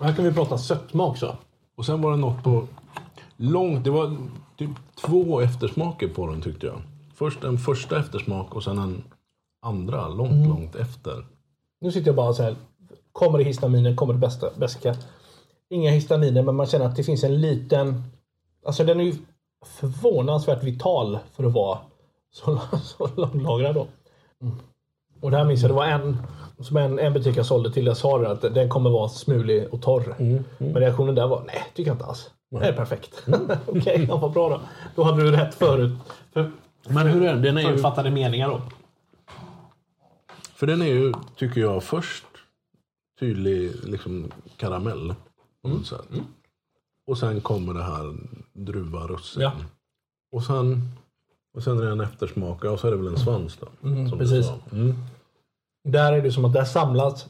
Här kan vi prata sötma också. Och sen var det något på långt. Det var typ två eftersmaker på den tyckte jag. Först en första eftersmak och sen en andra långt, långt efter. Nu sitter jag bara så här. Kommer det histaminer? Kommer det bästa beska? Inga histaminer, men man känner att det finns en liten... Alltså den är ju förvånansvärt vital för att vara så, (laughs) så långlagrad då. Mm. Och det här minns jag, det var en som en, en butik jag sålde till. Jag sa det att den kommer vara smulig och torr. Men reaktionen där var nej, tycker jag inte alls. Det är perfekt. (laughs) Okej, ja, vad bra då. Då hade du rätt förut. För Men hur är den? Är ju, förutfattade meningar då. för den är ju, tycker jag, först tydlig liksom karamell. På något sätt. Och sen kommer det här druva russin. Ja. Och sen, och sen är det en eftersmak. Och så är det väl en svans då. som du precis. Mm. Där är det som att där samlas.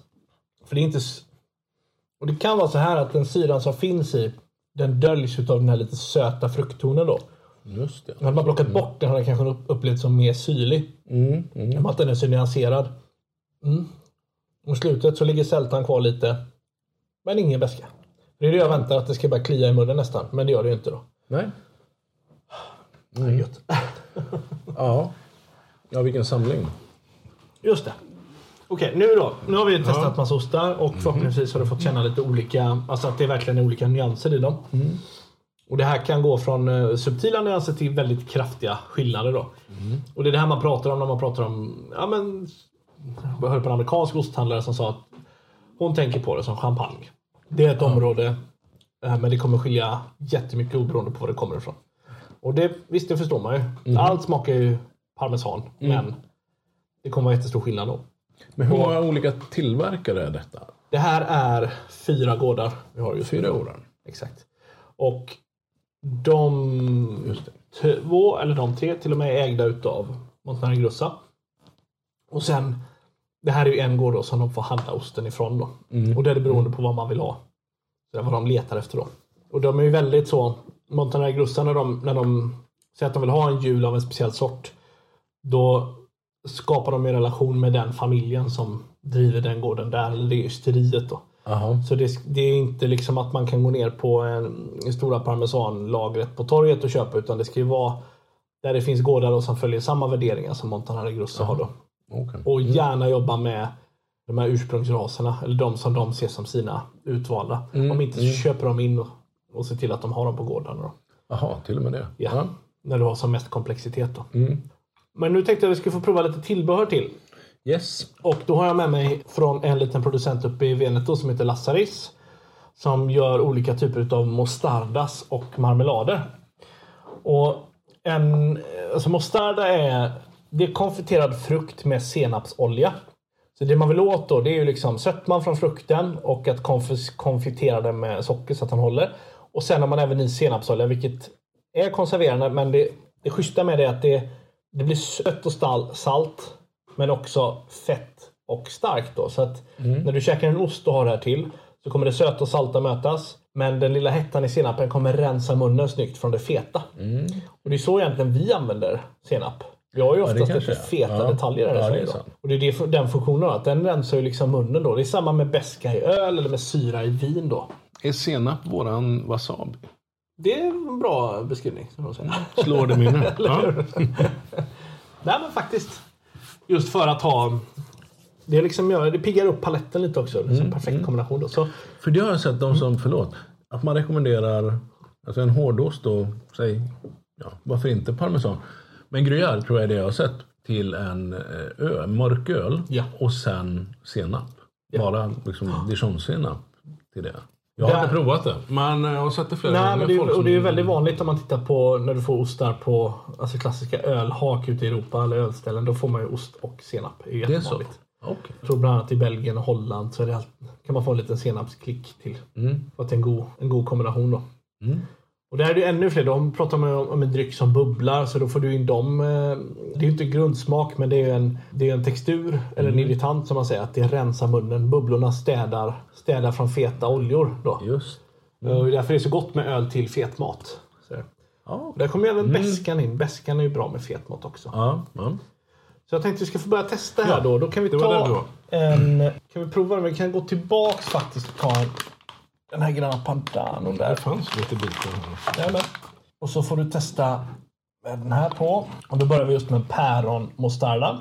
För det är inte... Och det kan vara så här att den syran som finns i den döljs utav den här lite söta frukttonen då. Just det. Hade man plockat bort den hade den kanske upp- upplevts som mer syrlig. Mm, mm. Att den är så nyanserad. Mm. Och slutet så ligger sältan kvar lite. Men ingen beska. Det är det jag väntar att det ska bara klia i munnen nästan. Men det gör det ju inte då. Nej. Är gött. Ja. Ja, vilken samling. Just det. Okej, nu då. Nu har vi testat massa ostar och förhoppningsvis har du fått känna lite olika, alltså att det verkligen är olika nyanser i dem. Och det här kan gå från eh, subtila nyanser till väldigt kraftiga skillnader då. Och det är det här man pratar om när man pratar om, ja men, jag hörde på en amerikansk osthandlare som sa att hon tänker på det som champagne. Det är ett område, eh, men det kommer skilja jättemycket oberoende på var det kommer ifrån. Och det, visst, det förstår man ju. Allt smakar ju parmesan, men det kommer vara jättestor skillnad då. Men hur många olika tillverkare är detta? Det här är fyra gårdar vi har just Fyra år? Exakt. Och de två, eller de tre, till och med är ägda utav Montanari Grussa. Och sen, det här är ju en gård då som de får handla osten ifrån då. Och det är beroende på vad man vill ha. Så det är vad de letar efter då. Och de är ju väldigt så, Montanari Grussa när de, när de säger att de vill ha en jul av en speciell sort. Då skapar de en relation med den familjen som driver den gården där, eller det ysteriet då. Jaha. Så det, det är inte liksom att man kan gå ner på en, stora parmesanlagret på torget och köpa utan det ska ju vara där det finns gårdar då som följer samma värderingar som Montanari Grosso har då. Okej. Och gärna jobba med de här ursprungsraserna eller de som de ser som sina utvalda. Om inte så köper de in och, ser till att de har dem på gårdarna. Då. Jaha, till och med det. Ja. När du har som mest komplexitet då. Mm. Men nu tänkte jag att vi skulle få prova lite tillbehör till. Yes. Och då har jag med mig från en liten producent uppe i Veneto som heter Lassaris. Som gör olika typer av mostardas och marmelader. Och en, alltså mostarda är, det är konfiterad frukt med senapsolja. Så det man vill åt då det är ju liksom sötman från frukten och att konf- konfitera den med socker så att den håller. Och sen har man även i senapsolja vilket är konserverande men det, det schyssta med det är att det, det blir sött och stall, salt men också fett och starkt. Då. Så att när du käkar en ost och har det här till så kommer det söta och salta mötas. Men den lilla hettan i senapen kommer rensa munnen snyggt från det feta. Och det är så egentligen vi använder senap. Vi har ju oftast kanske lite feta Ja. detaljer i Ja, det är då. sant. Och det är det, den funktionen, att den rensar ju liksom munnen då. Det är samma med beska i öl eller med syra i vin då. Är senap våran wasabi? Det är en bra beskrivning. Slår det minne? (laughs) ja. Nej men faktiskt. Just för att ha... Det, liksom, gör- det piggar upp paletten lite också. Det är en Mm, perfekt kombination. Då. Så, För det har jag sett de som, förlåt, att man rekommenderar alltså en hårdost och säg, ja, varför inte parmesan? Men gruyère tror jag är det jag har sett till en eh, öl, mörk öl Ja. och sen senap. Bara liksom dijonsenap till det. Jag Där- har inte provat det, men jag har sett det flera nej, men det, är, och som- det är väldigt vanligt om man tittar på när du får ostar på alltså klassiska ölhak ute i Europa eller ölställen. Då får man ju ost och senap. Det är Det är så? Okej. Jag tror bland annat i Belgien och Holland så det kan man få en liten senapsklick till. Mm. För att det är en god, en god kombination då. Mm. Och där är det ännu fler. De pratar om, om en dryck som bubblar så då får du in dem. eh, Det är inte grundsmak men det är en, det är en textur eller en irritant som man säger. Att det rensar munnen. Bubblorna städar, städar från feta oljor. Då. Just. Och det är därför det så gott med öl till fet mat. Så. Ja, där kommer även bäskan in. Bäskan är ju bra med fetmat också. ja, ja. Så jag tänkte vi ska få börja testa här Ja, då. Då kan vi ta en... Kan vi prova den? Vi kan gå tillbaks faktiskt och ta en, den här Grana Padano Det där. fanns lite bitar. Jajamän. Och så får du testa med den här på. Och då börjar vi just med päron mostarda.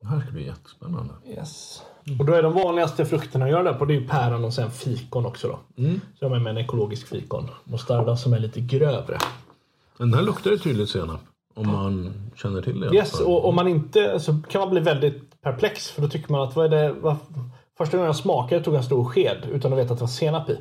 Det här ska bli jättespännande. Yes. Och då är de vanligaste frukterna att göra det på det är ju päron och sen fikon också då. Så jag har med en ekologisk fikon. Mostarda som är lite grövre. Den här luktar ju tydligt senap. Om man känner till det. Yes, och om man inte så kan man bli väldigt perplex för då tycker man att vad är det, vad, första gången jag smakade tog jag en stor sked utan att veta att det var senap i.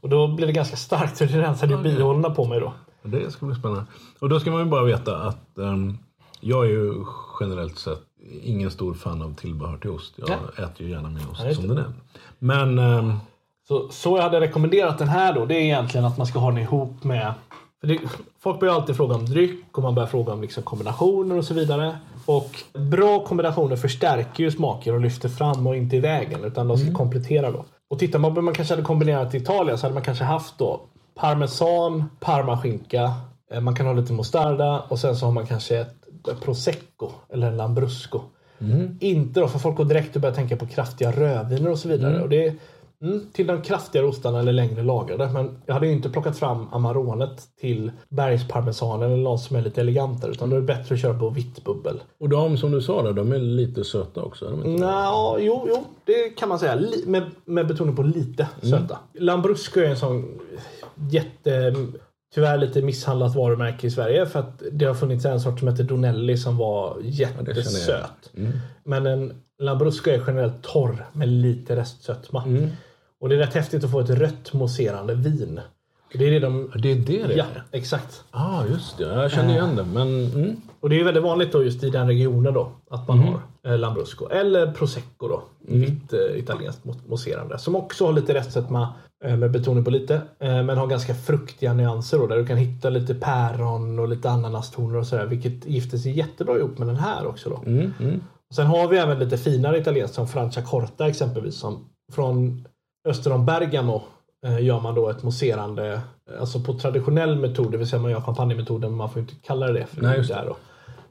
Och då blev det ganska starkt så det rensade ju bihålorna på mig då. Det ska bli spännande. Och då ska man ju bara veta att ehm, jag är ju generellt sett ingen stor fan av tillbehör till ost. Jag äter ju gärna min ost som den är. Men ehm, Så, så jag hade rekommenderat den här då, det är egentligen att man ska ha den ihop med... För det, folk börjar alltid fråga om dryck och man börjar fråga om liksom kombinationer och så vidare. Och bra kombinationer förstärker ju smaker och lyfter fram och inte i vägen utan de ska komplettera då. Och tittar man på man kanske hade kombinerat i Italien så hade man kanske haft då parmesan, parmaskinka, eh, man kan ha lite mostarda och sen så har man kanske ett prosecco eller en lambrusco. Inte då, för folk går direkt och börjar tänka på kraftiga rödviner och så vidare. Och det mm, till de kraftigare ostarna eller längre lagrade. Men jag hade ju inte plockat fram Amaronet till bergsparmesanen eller något som är lite elegantare. Utan då är det bättre att köra på vitt bubbel. och de som du sa där, de är lite söta också. Nå, jo, jo, det kan man säga. Med, med betoning på lite söta. Lambrusco är en sån jätte... Tyvärr lite misshandlat varumärke i Sverige för att det har funnits en sort som heter Donelli som var det känner jag. jättesöt. Men en Lambrusco är generellt torr med lite restsötma. Och det är rätt häftigt att få ett rött mousserande vin. Det är det de... Det är det det Ja, är? exakt. ah, just det. Jag känner igen det. Men mm. Och det är väldigt vanligt då just i den regionen då att man har eh, Lambrusco. Eller Prosecco då. Vitt eh, italienskt mo- mousserande. Som också har lite restsötma eh, med betoning på lite. Eh, men har ganska fruktiga nyanser då. Där du kan hitta lite päron och lite ananastoner och sådär. Vilket gifter sig jättebra ihop med den här också då. Mm, mm. Sen har vi även lite finare italienskt som Franciacorta exempelvis. Som från öster om Bergamo eh, gör man då ett mousserande, eh, alltså på traditionell metod, det vill säga man gör champagnemetoden, men man får inte kalla det det. För Nej, det just där då,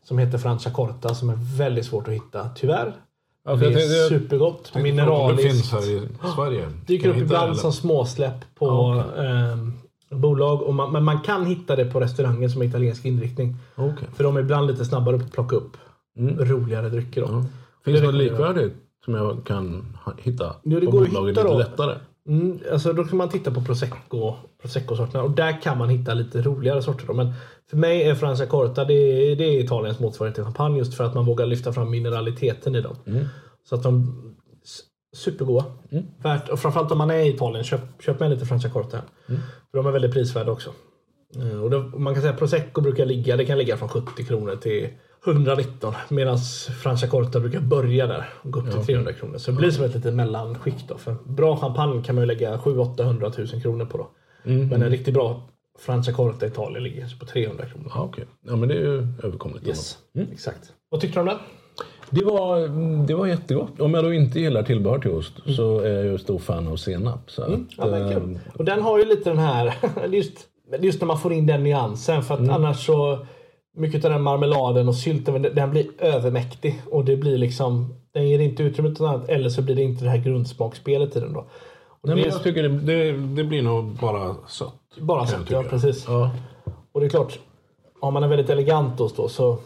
som heter Franciacorta som är väldigt svårt att hitta, tyvärr. Ja, det jag är tänkte- jag supergott, om mineraliskt. Det finns här i Sverige. Dyker upp jag ibland det, som småsläpp på Ja, ehm, bolag. Och man, men man kan hitta det på restauranger som är italiensk inriktning. Okej. För de är ibland lite snabbare på att plocka upp roligare drycker. Då. Ja. Finns Det det något jag. likvärdigt som jag kan hitta Ja, det på går att bolaget lite då. lättare? Mm, alltså då kan man titta på Prosecco, Prosecco-sorterna och där kan man hitta lite roligare sorter. Då. Men för mig är Franciacorta det är, det är Italiens motsvarighet till champagne just för att man vågar lyfta fram mineraliteten i dem. Så att de supergoda. Värt, och framförallt om man är i Italien, köp, köp med lite Franciacorta. För de är väldigt prisvärda också. Eh, Och då, man kan säga Prosecco brukar ligga, det kan ligga från 70 kronor till 119 medan Franciacorta brukar börja där och gå upp till 300 kronor. Så det blir som ett litet mellanskikt. Då. För bra champagne kan man ju lägga 700 000 kronor på. Då. Men en riktigt bra Franciacorta i Italien ligger på 300 kronor. Ja, okej. Ja, men det är ju överkomligt. Yes, exakt. Vad tyckte du om den? Det var, det var jättegott. Om jag då inte gillar tillbehör till ost Mm. så är jag ju stor fan av senap. Så att, Ja, men eh, kul. Och den har ju lite den här, (laughs) just, just när man får in den nyansen. För att Mm. annars så, mycket av den marmeladen och sylten, den- den blir övermäktig. Och det blir liksom, den ger inte utrymme till något annat. Eller så blir det inte det här grundsmakspelet i den då. Och nej, det men jag tycker det, det, det blir nog bara sött. bara jag ja precis. Ja. Och det är klart, har man en väldigt elegant ost då så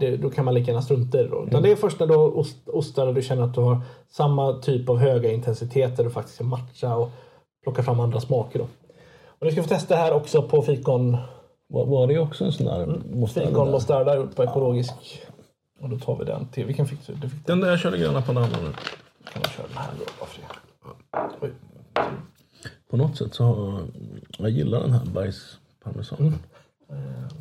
det, då kan man lika gärna strunta i det. Då. Utan det är först när du har ost, ostar där du känner att du har samma typ av höga intensiteter du faktiskt kan matcha och plocka fram andra smaker. Då. Och nu ska vi testa här också på fikon, Var, var det också en sån där mostarda fikon där? mostarda gjort på ekologisk. Och då tar vi den till. Vilken fick du? du fick den. Den där körde gröna pannan nu. Kan vi köra den här då? bara för det. Oj. På något sätt så har, jag gillar den här bajsparmesanen.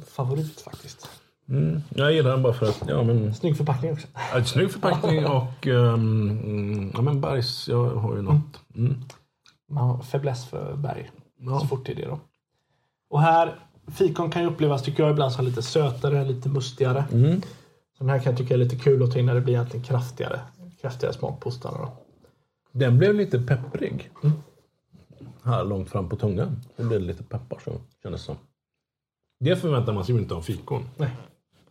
Favorit faktiskt. Mm. Jag gillar den bara för att, ja men, Snygg förpackning också. ja, snygg förpackning (laughs) och um, mm, ja men bajs, jag har ju något. Mm. Man har fäbless för berg. Ja. Så fort det är det då. Och här, fikon kan ju upplevas tycker jag ibland som lite sötare, lite mustigare. Mm. Så den här kan jag tycka är lite kul att ta in när det blir egentligen kraftigare. Kraftigare smak på ostarna då. Den blev lite pepprig. här långt fram på tungan. Det blir lite peppar så kändes det som. Det förväntar man sig ju inte av fikon. Nej.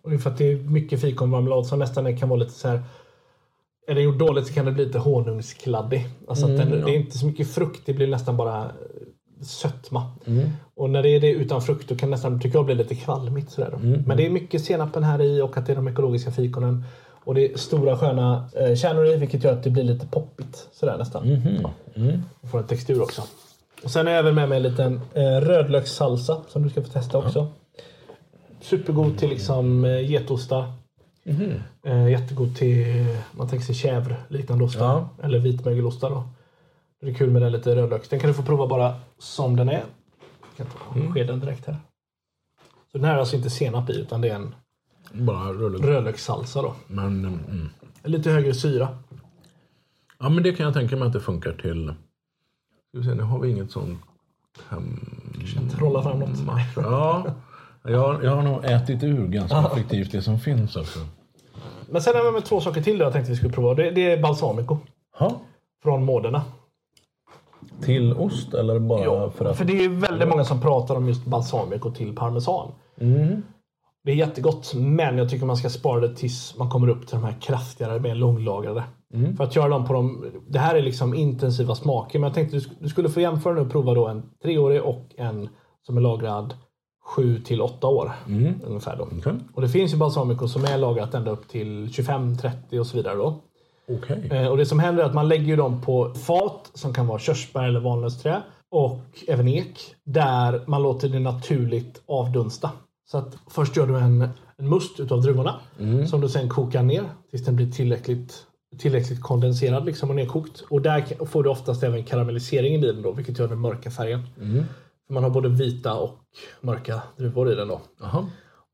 Och det är för att det är mycket fikonmarmelad som nästan kan vara lite så här. Är den gjord dåligt så kan det bli lite honungskladdig. Alltså att den, Mm, ja. Det är inte så mycket frukt, det blir nästan bara sötma. Mm. Och när det är det utan frukt då kan det nästan, tycker jag, bli lite kvalmigt. Sådär. Mm. Men det är mycket senapen här i och att det är de ekologiska fikonen. Och det är stora sköna eh, kärnor i vilket gör att det blir lite poppigt. Sådär nästan. Mm. Och får en textur också. Och sen har jag även med mig en liten eh, rödlökssalsa som du ska få testa också. Supergod till liksom eh, getostar. Eh, jättegod till man tänker sig chèvre liknande ostar. Ja. Eller vitmögelostar då. Det är kul med den lite rödlök. Den kan du få prova bara som den är. Jag kan ta skeden direkt här. Så den här är alltså inte senap i utan det är en Bara rullar. rödlökssalsa då. Men, mm. Lite högre syra. Ja, men det kan jag tänka mig att det funkar till. Ska vi se, nu har vi inget sånt. Trolla fram något. Ja, jag, jag har nog ätit ur ganska effektivt det som finns också. Men sen har med två saker till då jag tänkte vi skulle prova. Det, det är balsamico. Ha, Från Mårderna. Till ost eller bara Ja, för att... för det är väldigt många som pratar om just balsamico till parmesan. Mm. Det är jättegott, men jag tycker man ska spara det tills man kommer upp till de här kraftigare, mer långlagrade. Mm. För att göra dem på de... Det här är liksom intensiva smaker, men jag tänkte du sk- du skulle få jämföra nu och prova då en treårig och en som är lagrad 7 till 8 år. Mm. Ungefär då. Okej. Och det finns ju balsamico som är lagrat ända upp till 25, 30 och så vidare då. Okej. Eh, Och det som händer är att man lägger dem på fat som kan vara körsbär eller valnötsträ och även ek där man låter det naturligt avdunsta. Så att först gör du en, en must utav druvorna som du sen kokar ner tills den blir tillräckligt, tillräckligt kondenserad liksom och nedkokt. Och där får du oftast även karamellisering i den då, vilket gör den mörka färgen. För man har både vita och mörka druvor i den då. Jaha.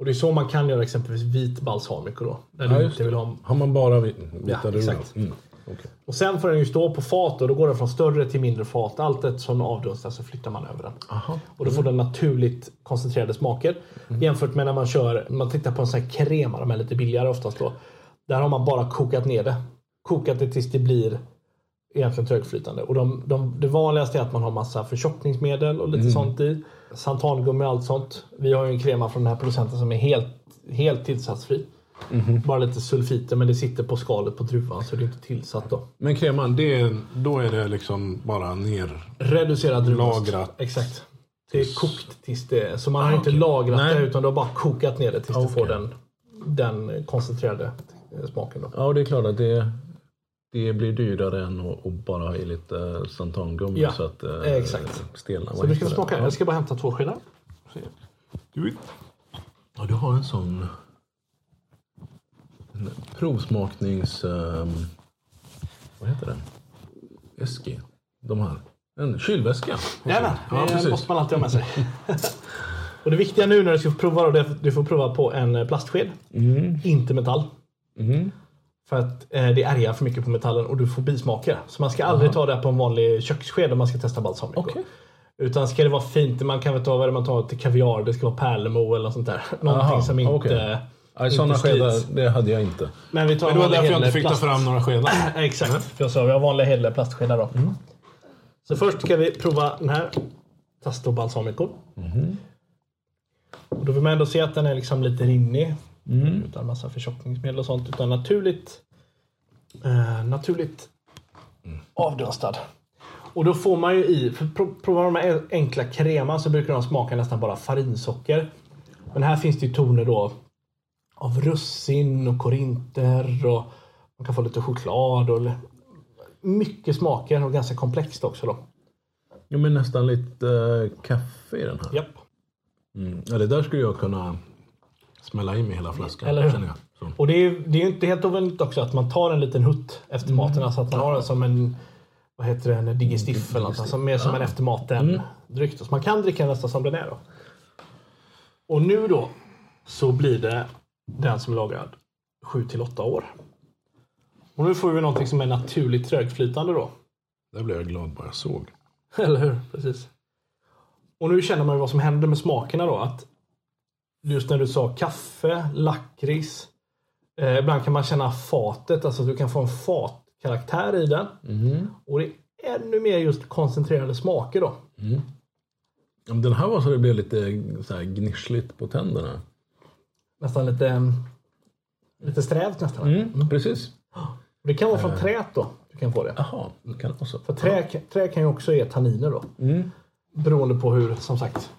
Och det är så man kan göra exempelvis vit balsamico då. Där Ja, du inte vill ha Har man bara vi- vita Ja, exakt. Mm. okej. och sen får den ju stå på fat och då går den från större till mindre fat. Allt eftersom avdunstar så flyttar man över den. Aha. Och då får den naturligt koncentrerade smaker. Jämfört med när man kör, man tittar på en sån här krema, de är lite billigare oftast då. Där har man bara kokat ner det. Kokat det tills det blir egentligen trögflytande. Och de, de, det vanligaste är att man har massa förtjockningsmedel och lite sånt i. Santangummi och allt sånt. Vi har ju en krema från den här producenten som är helt, helt tillsatsfri. Bara lite sulfiter men det sitter på skalet på druvan så det är inte tillsatt då. Men kreman, det är, då är det liksom bara ner... Reducerad druvost. Lagrat. Exakt. Det är kokt tills det. Så man har Ah, inte okej. lagrat Nej. det utan du har bara kokat ner det tills du Okej. får den, den koncentrerade smaken. Då. Ja, det är klart att det, det blir dyrare än att, bara ha i lite santangummi Ja, så att eh, exakt. stelnar. Så du ska få smaka. det? Jag ska bara hämta två skedar. Du, ja, du har en sån en provsmaknings... ehm, vad heter det? Eski. De här. En kylväska. Jajamän, Ja, det precis. måste man alltid ha med sig. (laughs) och det viktiga nu när du ska prova är att du får prova på en eh, plastsked. Mm. Inte metall. Mhm. För att eh, det ärgar för mycket på metallen och du får bismaker. Så man ska aldrig ta det på en vanlig kökssked om man ska testa balsamico. Okej. Utan ska det vara fint, man kan väl ta vad det man tar till kaviar, det ska vara pärlemor eller något sånt där. (laughs) Någonting Aha, som inte... okej. Nej, sådana skedar, det hade jag inte. Men vi tar Men det var därför jag inte fick ta plast. fram några skedar. (clears throat) Exakt, för jag sa vi har vanliga hederliga plastskedar då. Så först ska vi prova den här Tasto Balsamico. Och då vill man ändå se att den är liksom lite rinnig. Utan massa förtjockningsmedel och sånt. Utan naturligt eh, naturligt avdunstad. Och då får man ju i, för pro- provar de här enkla kreman så brukar de smaka nästan bara farinsocker. Men här finns det ju toner då av russin och korinter och man kan få lite choklad och mycket smaker och ganska komplext också då. Jo, men nästan lite eh, kaffe i den här. Japp. Mm. Ja, det där skulle jag kunna smälla in med hela flaskan. Eller hur? Och det är, det är ju inte helt ovanligt också att man tar en liten hutt efter maten. Alltså att man har den som en vad heter det, en digestif eller något. Alltså mer som en eftermaten-dryck. Så man kan dricka den nästan som den är då. Och nu då så blir det den som är lagrad 7 till 8 år. Och nu får vi någonting som är naturligt trögflytande då. Där blev jag glad bara jag såg. (laughs) Eller hur? Precis. Och nu känner man ju vad som händer med smakerna då. Att just när du sa kaffe, lakrits. Eh, ibland kan man känna fatet, alltså att du kan få en fatkaraktär i den. Och det ännu mer just koncentrerade smaker då. Om Den här var så det blev lite så här gnissligt på tänderna. Nästan lite, lite strävt nästan. Mm, precis. Det kan vara från träet då. Du kan få det. Jaha, det kan också. För trä, trä kan ju också ge tanniner då. Beroende på hur, som sagt,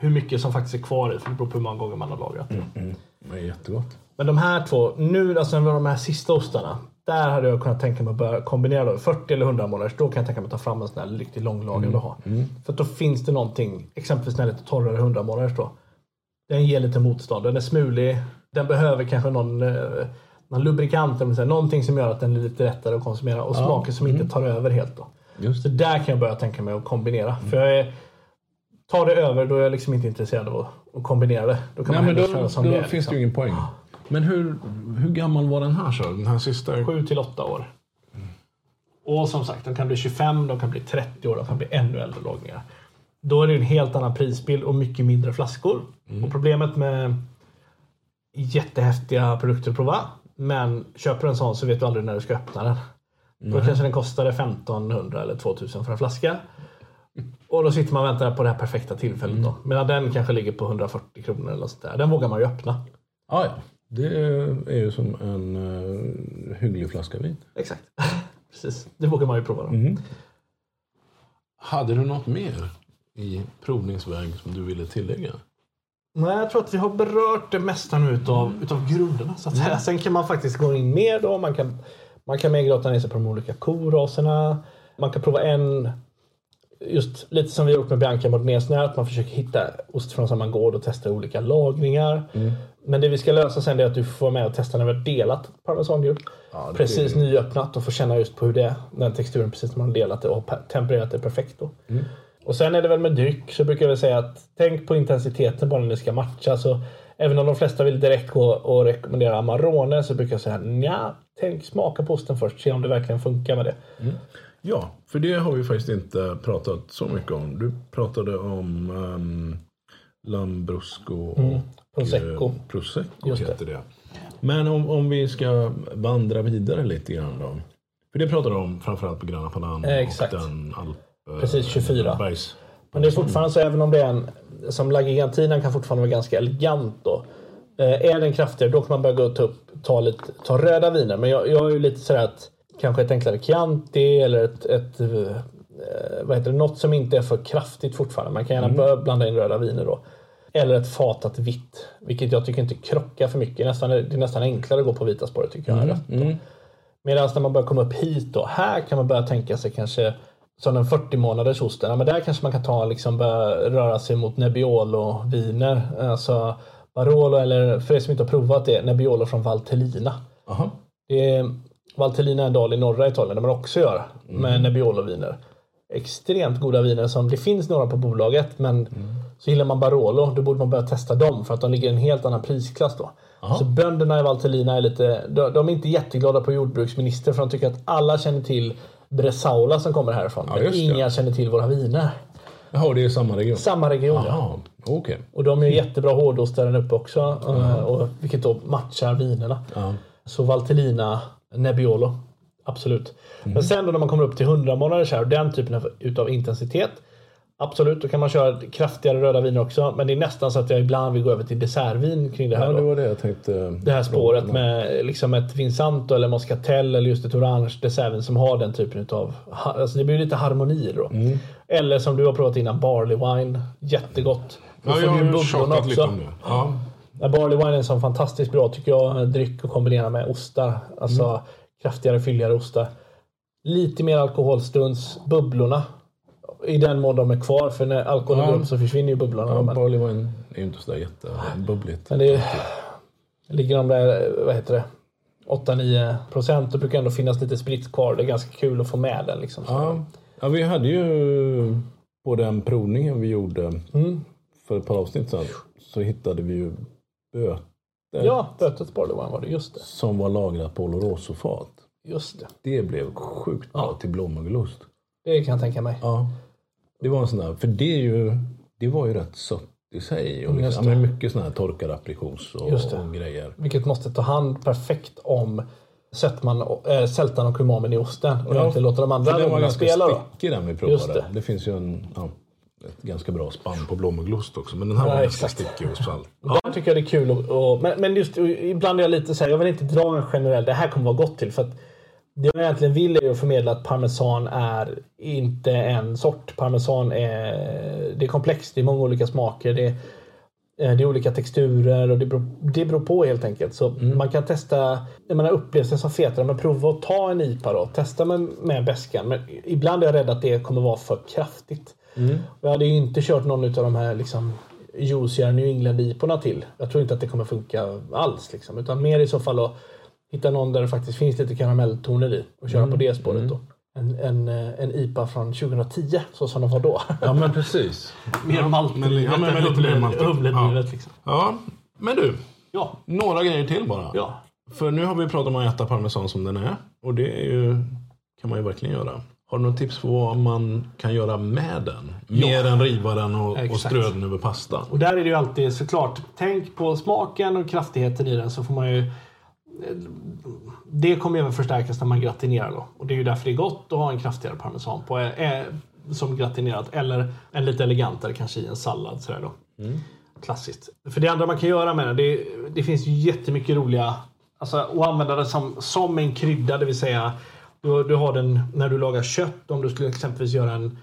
hur mycket som faktiskt är kvar i. För det beror på hur många gånger man har lagrat det. Mm, det är jättegott. Men de här två, nu alltså med de här sista ostarna. Där hade jag kunnat tänka mig att börja kombinera då, 40 eller 100 månaders. Då kan jag tänka mig att ta fram en sån här riktigt långlagrad och ha. För att då finns det någonting, exempelvis när det är lite torrare 100 månaders då. Den ger lite motstånd, den är smulig. Den behöver kanske någon, eh, någon lubrikant, eller någonting som gör att den är lite lättare att konsumera. Och smaker som inte tar över helt då. Just Så där kan jag börja tänka mig att kombinera. För jag är, tar det över, då är jag liksom inte intresserad av att, kombinera det. Då kan Nej, man men då, köra som då det är, finns liksom. det ju ingen poäng. Men hur, hur gammal var den här så? Den här sista? 7 till 8 år. Och som sagt, de kan bli 25, de kan bli 30 år, de kan bli ännu äldre lagningar. Då är det en helt annan prisbild och mycket mindre flaskor. Och problemet med jättehäftiga produkter att prova. Men köper du en sån så vet du aldrig när du ska öppna den. Då kanske den kostade 1500 eller 2000 för en flaska. Och då sitter man och väntar på det här perfekta tillfället. Då. Medan den kanske ligger på 140 kronor eller sånt där. Den vågar man ju öppna. Ja, ja. Det är ju som en uh, hygglig flaska vin. Exakt. (laughs) Precis. Det vågar man ju prova. Då. Hade du något mer i provningsväg som du ville tillägga? Nej, jag tror att vi har berört det mesta nu utav, utav grunderna. Så att säga. Sen kan man faktiskt gå in mer då. Man kan, man kan mer grotta ner sig på de olika koraserna. Man kan prova en, just lite som vi gjort med Bianca Modnesnär, att man försöker hitta ost från samma gård och testa olika lagringar. Men det vi ska lösa sen är att du får vara med och testa när vi har delat parmesanhjul. Ja, precis blir- nyöppnat och få känna just på hur det är, den texturen precis när man har delat det och tempererat det perfekt. Då. Och sen är det väl med dryck så brukar jag säga att tänk på intensiteten bara när det ska matcha. Så även om de flesta vill direkt gå och rekommendera Amarone så brukar jag säga nja, tänk smaka på osten först, se om det verkligen funkar med det. Ja, för det har vi faktiskt inte pratat så mycket om. Du pratade om um, Lambrusco och Prosecco. eh, Prosecco Just det. heter det. Men om, om vi ska vandra vidare lite grann då. För det pratade du om framförallt på Grana Padano Eh, exakt. och den Alp... eh, Precis, 24. Bergs. Men det är fortfarande så även om det är en som Lagigantinen kan fortfarande vara ganska elegant då. Eh, är den kraftigare då kan man börja gå och ta, upp, ta, lite, ta röda viner. Men jag, jag är ju lite sådär att kanske ett enklare Chianti eller ett, ett eh, vad heter det, något som inte är för kraftigt fortfarande. Man kan gärna börja blanda in röda viner då. Eller ett fatat vitt. Vilket jag tycker inte krockar för mycket. Nästan, det är nästan enklare att gå på vita spåret tycker jag. rött då. Medan när man börjar komma upp hit då. Här kan man börja tänka sig kanske som den 40 månaders osten. Ja, men där kanske man kan ta liksom börja röra sig mot Nebbiolo-viner. Alltså Barolo eller för er som inte har provat det, Nebbiolo från Valtellina. Aha. Det är, Valtellina är en dal i norra Italien där man också gör med Nebbiolo-viner. Extremt goda viner som det finns några på bolaget men så gillar man Barolo då borde man börja testa dem för att de ligger i en helt annan prisklass då. Så bönderna i Valtellina är lite, de, de är inte jätteglada på jordbruksminister för de tycker att alla känner till Bresaola som kommer härifrån. men just det. inga känner till våra viner. Jaha, det är samma region? Samma region ja. Jaha, okej. Och de är jättebra hårdostar där uppe också. eh, Och, vilket då matchar vinerna. Ja. Så Valtellina, Nebbiolo. Absolut. Men sen då när man kommer upp till 100 månaders här och den typen av utav intensitet. Absolut, då kan man köra kraftigare röda viner också. Men det är nästan så att jag ibland vill gå över till dessertvin kring det här. Ja, det var det jag tänkte. Det här spåret med liksom ett Vinsanto eller Moscatel eller just ett orange dessertvin som har den typen av... Alltså det blir lite harmoni då. Mm. Eller som du har provat innan, barley wine. Jättegott. Då Ja, får jag har tjatat lite också. om det. Ja. Ja, barley wine är en sån fantastiskt bra tycker jag. Dryck att kombinera med ostar. Alltså Mm. kraftigare, fylligare ostar. Lite mer alkoholstunds. Bubblorna. I den mån de är kvar. För när alkoholen Ja. går upp så försvinner ju bubblorna. Ja, barley wine är ju inte sådär jättebubbligt. men det är, ligger de där, vad heter det? 8-9 procent. Då brukar ändå finnas lite sprit kvar. Det är ganska kul att få med den. Liksom. Ja. ja, vi hade ju på den provningen vi gjorde Mm. för ett par avsnitt sedan så hittade vi ju böter Ja, bötet barley wine var det. Just det. som var lagrat på Oloroso-fat. Just det. Det blev sjukt bra till blåmögelost. Det kan jag tänka mig. Ja. Det var en sån där, för det är ju, det var ju rätt sött i sig. Och Mm, liksom, ja, men mycket sån här torkad aprikos och, och grejer. Vilket måste ta hand perfekt om sötman, äh, sältan och umamin i osten. Och Ja, egentligen låta de andra Den var ganska spela stickig den vi provade. det. Det. finns ju en, ja, ett ganska bra spann på blåmögelost också. Men den här Ja, var ganska stickig och salt. (laughs) Där tycker jag det är kul. Och, och, men, men just ibland är jag lite så här, jag vill inte dra en generell, det här kommer vara gott till. För att det jag egentligen vill är ju att förmedla att parmesan är inte en sort. Parmesan är, det är komplext, det är många olika smaker. Det är, det är olika texturer och det beror, det beror på helt enkelt. Så man kan testa, när man har upplevt det som fetare, men prova att ta en IPA då. Testa med, med beskan. Men ibland är jag rädd att det kommer vara för kraftigt. Och jag hade ju inte kört någon av de här liksom juicigare New England-iporna till. Jag tror inte att det kommer funka alls. Liksom. Utan mer i så fall att hitta någon där det faktiskt finns lite karamelltoner i och köra på det spåret. Då. En, en, eh, en IPA från 2010, så som de var då. Ja, men precis. Mer maltdrivet ja, men humledrivet. Ja. Liksom. Ja, men du. Ja. Några grejer till bara. ja. För nu har vi pratat om att äta parmesan som den är. Och det är ju, kan man ju verkligen göra. Har du något tips på vad man kan göra med den? Mer än riva den och, och strö den över pastan. Och där är det ju alltid såklart, tänk på smaken och kraftigheten i den så får man ju det kommer även förstärkas när man gratinerar då. Och det är ju därför det är gott att ha en kraftigare parmesan på eh, som gratinerat. Eller en lite elegantare kanske i en sallad. Sådär då. Klassiskt. För det andra man kan göra med den, det, det finns ju jättemycket roliga... Alltså att använda det som, som en krydda, det vill säga du, du har den när du lagar kött. Om du skulle exempelvis göra en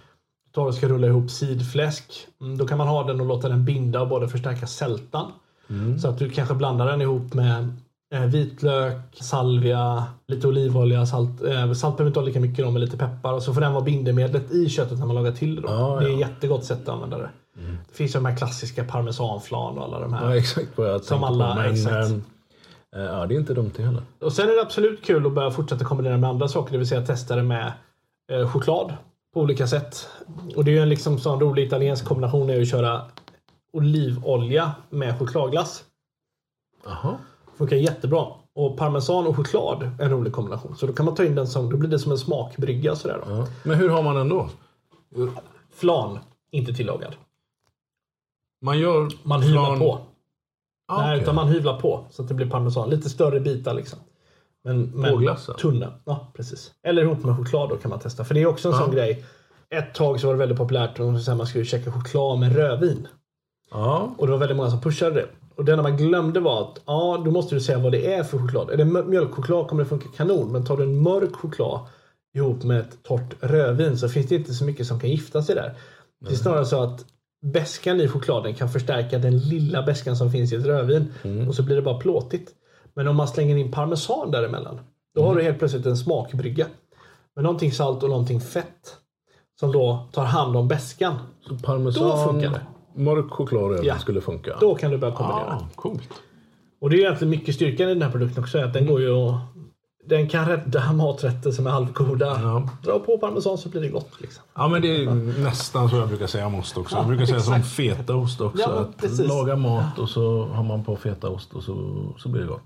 tar och ska rulla ihop sidfläsk. Mm, Då kan man ha den och låta den binda och både förstärka sältan. Så att du kanske blandar den ihop med eh, vitlök, salvia, lite olivolja, salt. Eh, salt behöver inte ha lika mycket då, med lite peppar. Och så får den vara bindemedlet i köttet när man lagar till det. Ja, Det är ja. ett jättegott sätt att använda det. Det finns ju de här klassiska parmesanflan och alla de här. Ja, exakt vad jag Som alla- på. Men, exakt. eh, ja, det är inte dumt det heller. Och sen är det absolut kul att börja fortsätta kombinera med andra saker, det vill säga testa det med eh, choklad på olika sätt. Och det är ju en liksom sån rolig italiensk kombination är att köra olivolja med chokladglass. Jaha. Funkar jättebra. Och parmesan och choklad är en rolig kombination. Så då kan man ta in den som, då blir det som en smakbrygga sådär då. Ja. Men hur har man den då? Flan, inte tillagad. Man gör Man hyvlar flan- på. Ah, Nej, okej. utan man hyvlar på så att det blir parmesan. Lite större bitar liksom. Men, men tunna. Ja, precis. Eller ihop med choklad då kan man testa. För det är också en Ja. sån grej. Ett tag så var det väldigt populärt att man skulle käka choklad med rödvin. Ja. Och det var väldigt många som pushade det. Och det enda man glömde var att ja, då måste du säga vad det är för choklad. Är det mjölkchoklad kommer det funka kanon. Men tar du en mörk choklad ihop med ett torrt rödvin så finns det inte så mycket som kan gifta sig där. Det är snarare så att bäskan i chokladen kan förstärka den lilla bäskan som finns i ett rödvin. Och så blir det bara plåtigt. Men om man slänger in parmesan däremellan. Då har du helt plötsligt en smakbrygga. Med någonting salt och någonting fett. Som då tar hand om bäskan. Så parmesan, Då funkar det. Mörk choklad och Ja. skulle funka. Då kan du börja kombinera. ah, coolt. Och det är egentligen mycket styrkan i den här produkten också. Att den går ju att, Den kan rädda maträtter som är halvgoda. Ja. Dra på parmesan så blir det gott. Liksom. Ja, men det är nästan så jag brukar säga om ost också. Ja, jag brukar säga som fetaost också. Ja, att precis. laga mat och så har man på fetaost och så, så blir det gott.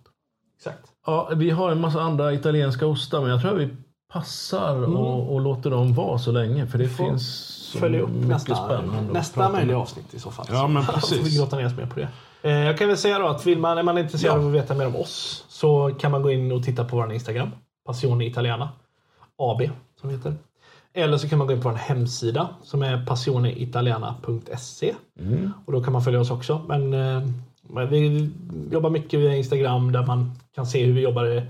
Exakt. Ja, vi har en massa andra italienska ostar, men jag tror att vi passar och, och låter dem vara så länge. För det Mm. finns så Följ upp nästa, nästa möjliga avsnitt i så fall. Ja, men (laughs) Så precis. får vi grotta ner oss mer på det. Eh, Jag kan väl säga då att vill man, är man intresserad Ja. av att veta mer om oss så kan man gå in och titta på vår Instagram. Passione Italiana. AB som heter. Eller så kan man gå in på vår hemsida som är passioneitaliana.se. Mm. Och då kan man följa oss också. Men, eh, men vi jobbar mycket via Instagram där man kan se hur vi jobbar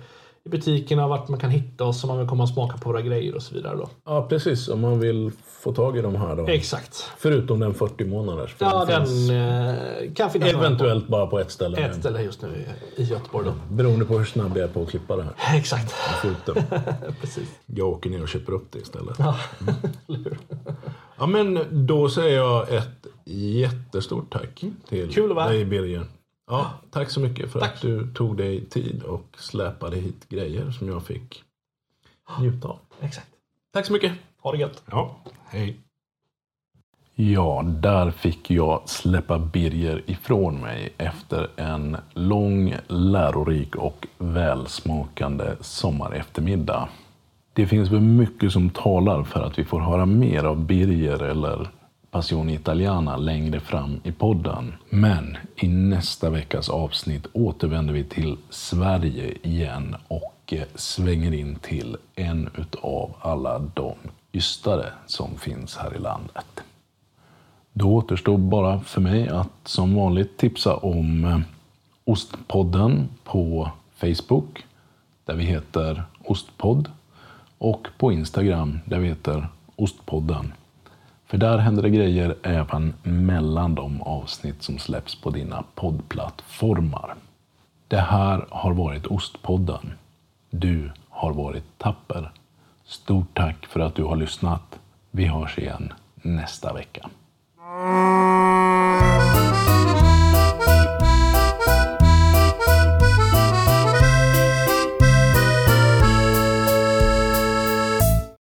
i, butikerna, vart man kan hitta oss om man vill komma och smaka på våra grejer och så vidare. Då. Ja, precis. Om man vill få tag i de här då. Exakt. Förutom den 40 månaders. Ja, den finns eh, kan finnas eventuellt bara på ett ställe. på ett ställe just nu i- Göteborg. Då. Beroende på hur snabb jag är på att klippa det här. Exakt. Den. (laughs) Precis. Jag åker ner och köper upp det istället. Ja, (laughs) hur? Ja, men då säger jag ett jättestort tack till Kul dig Birger. Ja, tack så mycket för Tack. att du tog dig tid och släpade hit grejer som jag fick njuta av. Exakt. Tack så mycket. Ha det gött. Ja, hej. Ja, där fick jag släppa Birger ifrån mig efter en lång, lärorik och välsmakande sommareftermiddag. Det finns väl mycket som talar för att vi får höra mer av Birger eller Passion Italiana längre fram i podden. Men i nästa veckas avsnitt återvänder vi till Sverige igen och eh, svänger in till en utav alla de ystare som finns här i landet. Då återstår bara för mig att som vanligt tipsa om eh, Ostpodden på Facebook där vi heter Ostpodd och på Instagram där vi heter Ostpodden. För där händer det grejer även mellan de avsnitt som släpps på dina poddplattformar. Det här har varit Ostpodden. Du har varit tapper. Stort tack för att du har lyssnat. Vi hörs igen nästa vecka.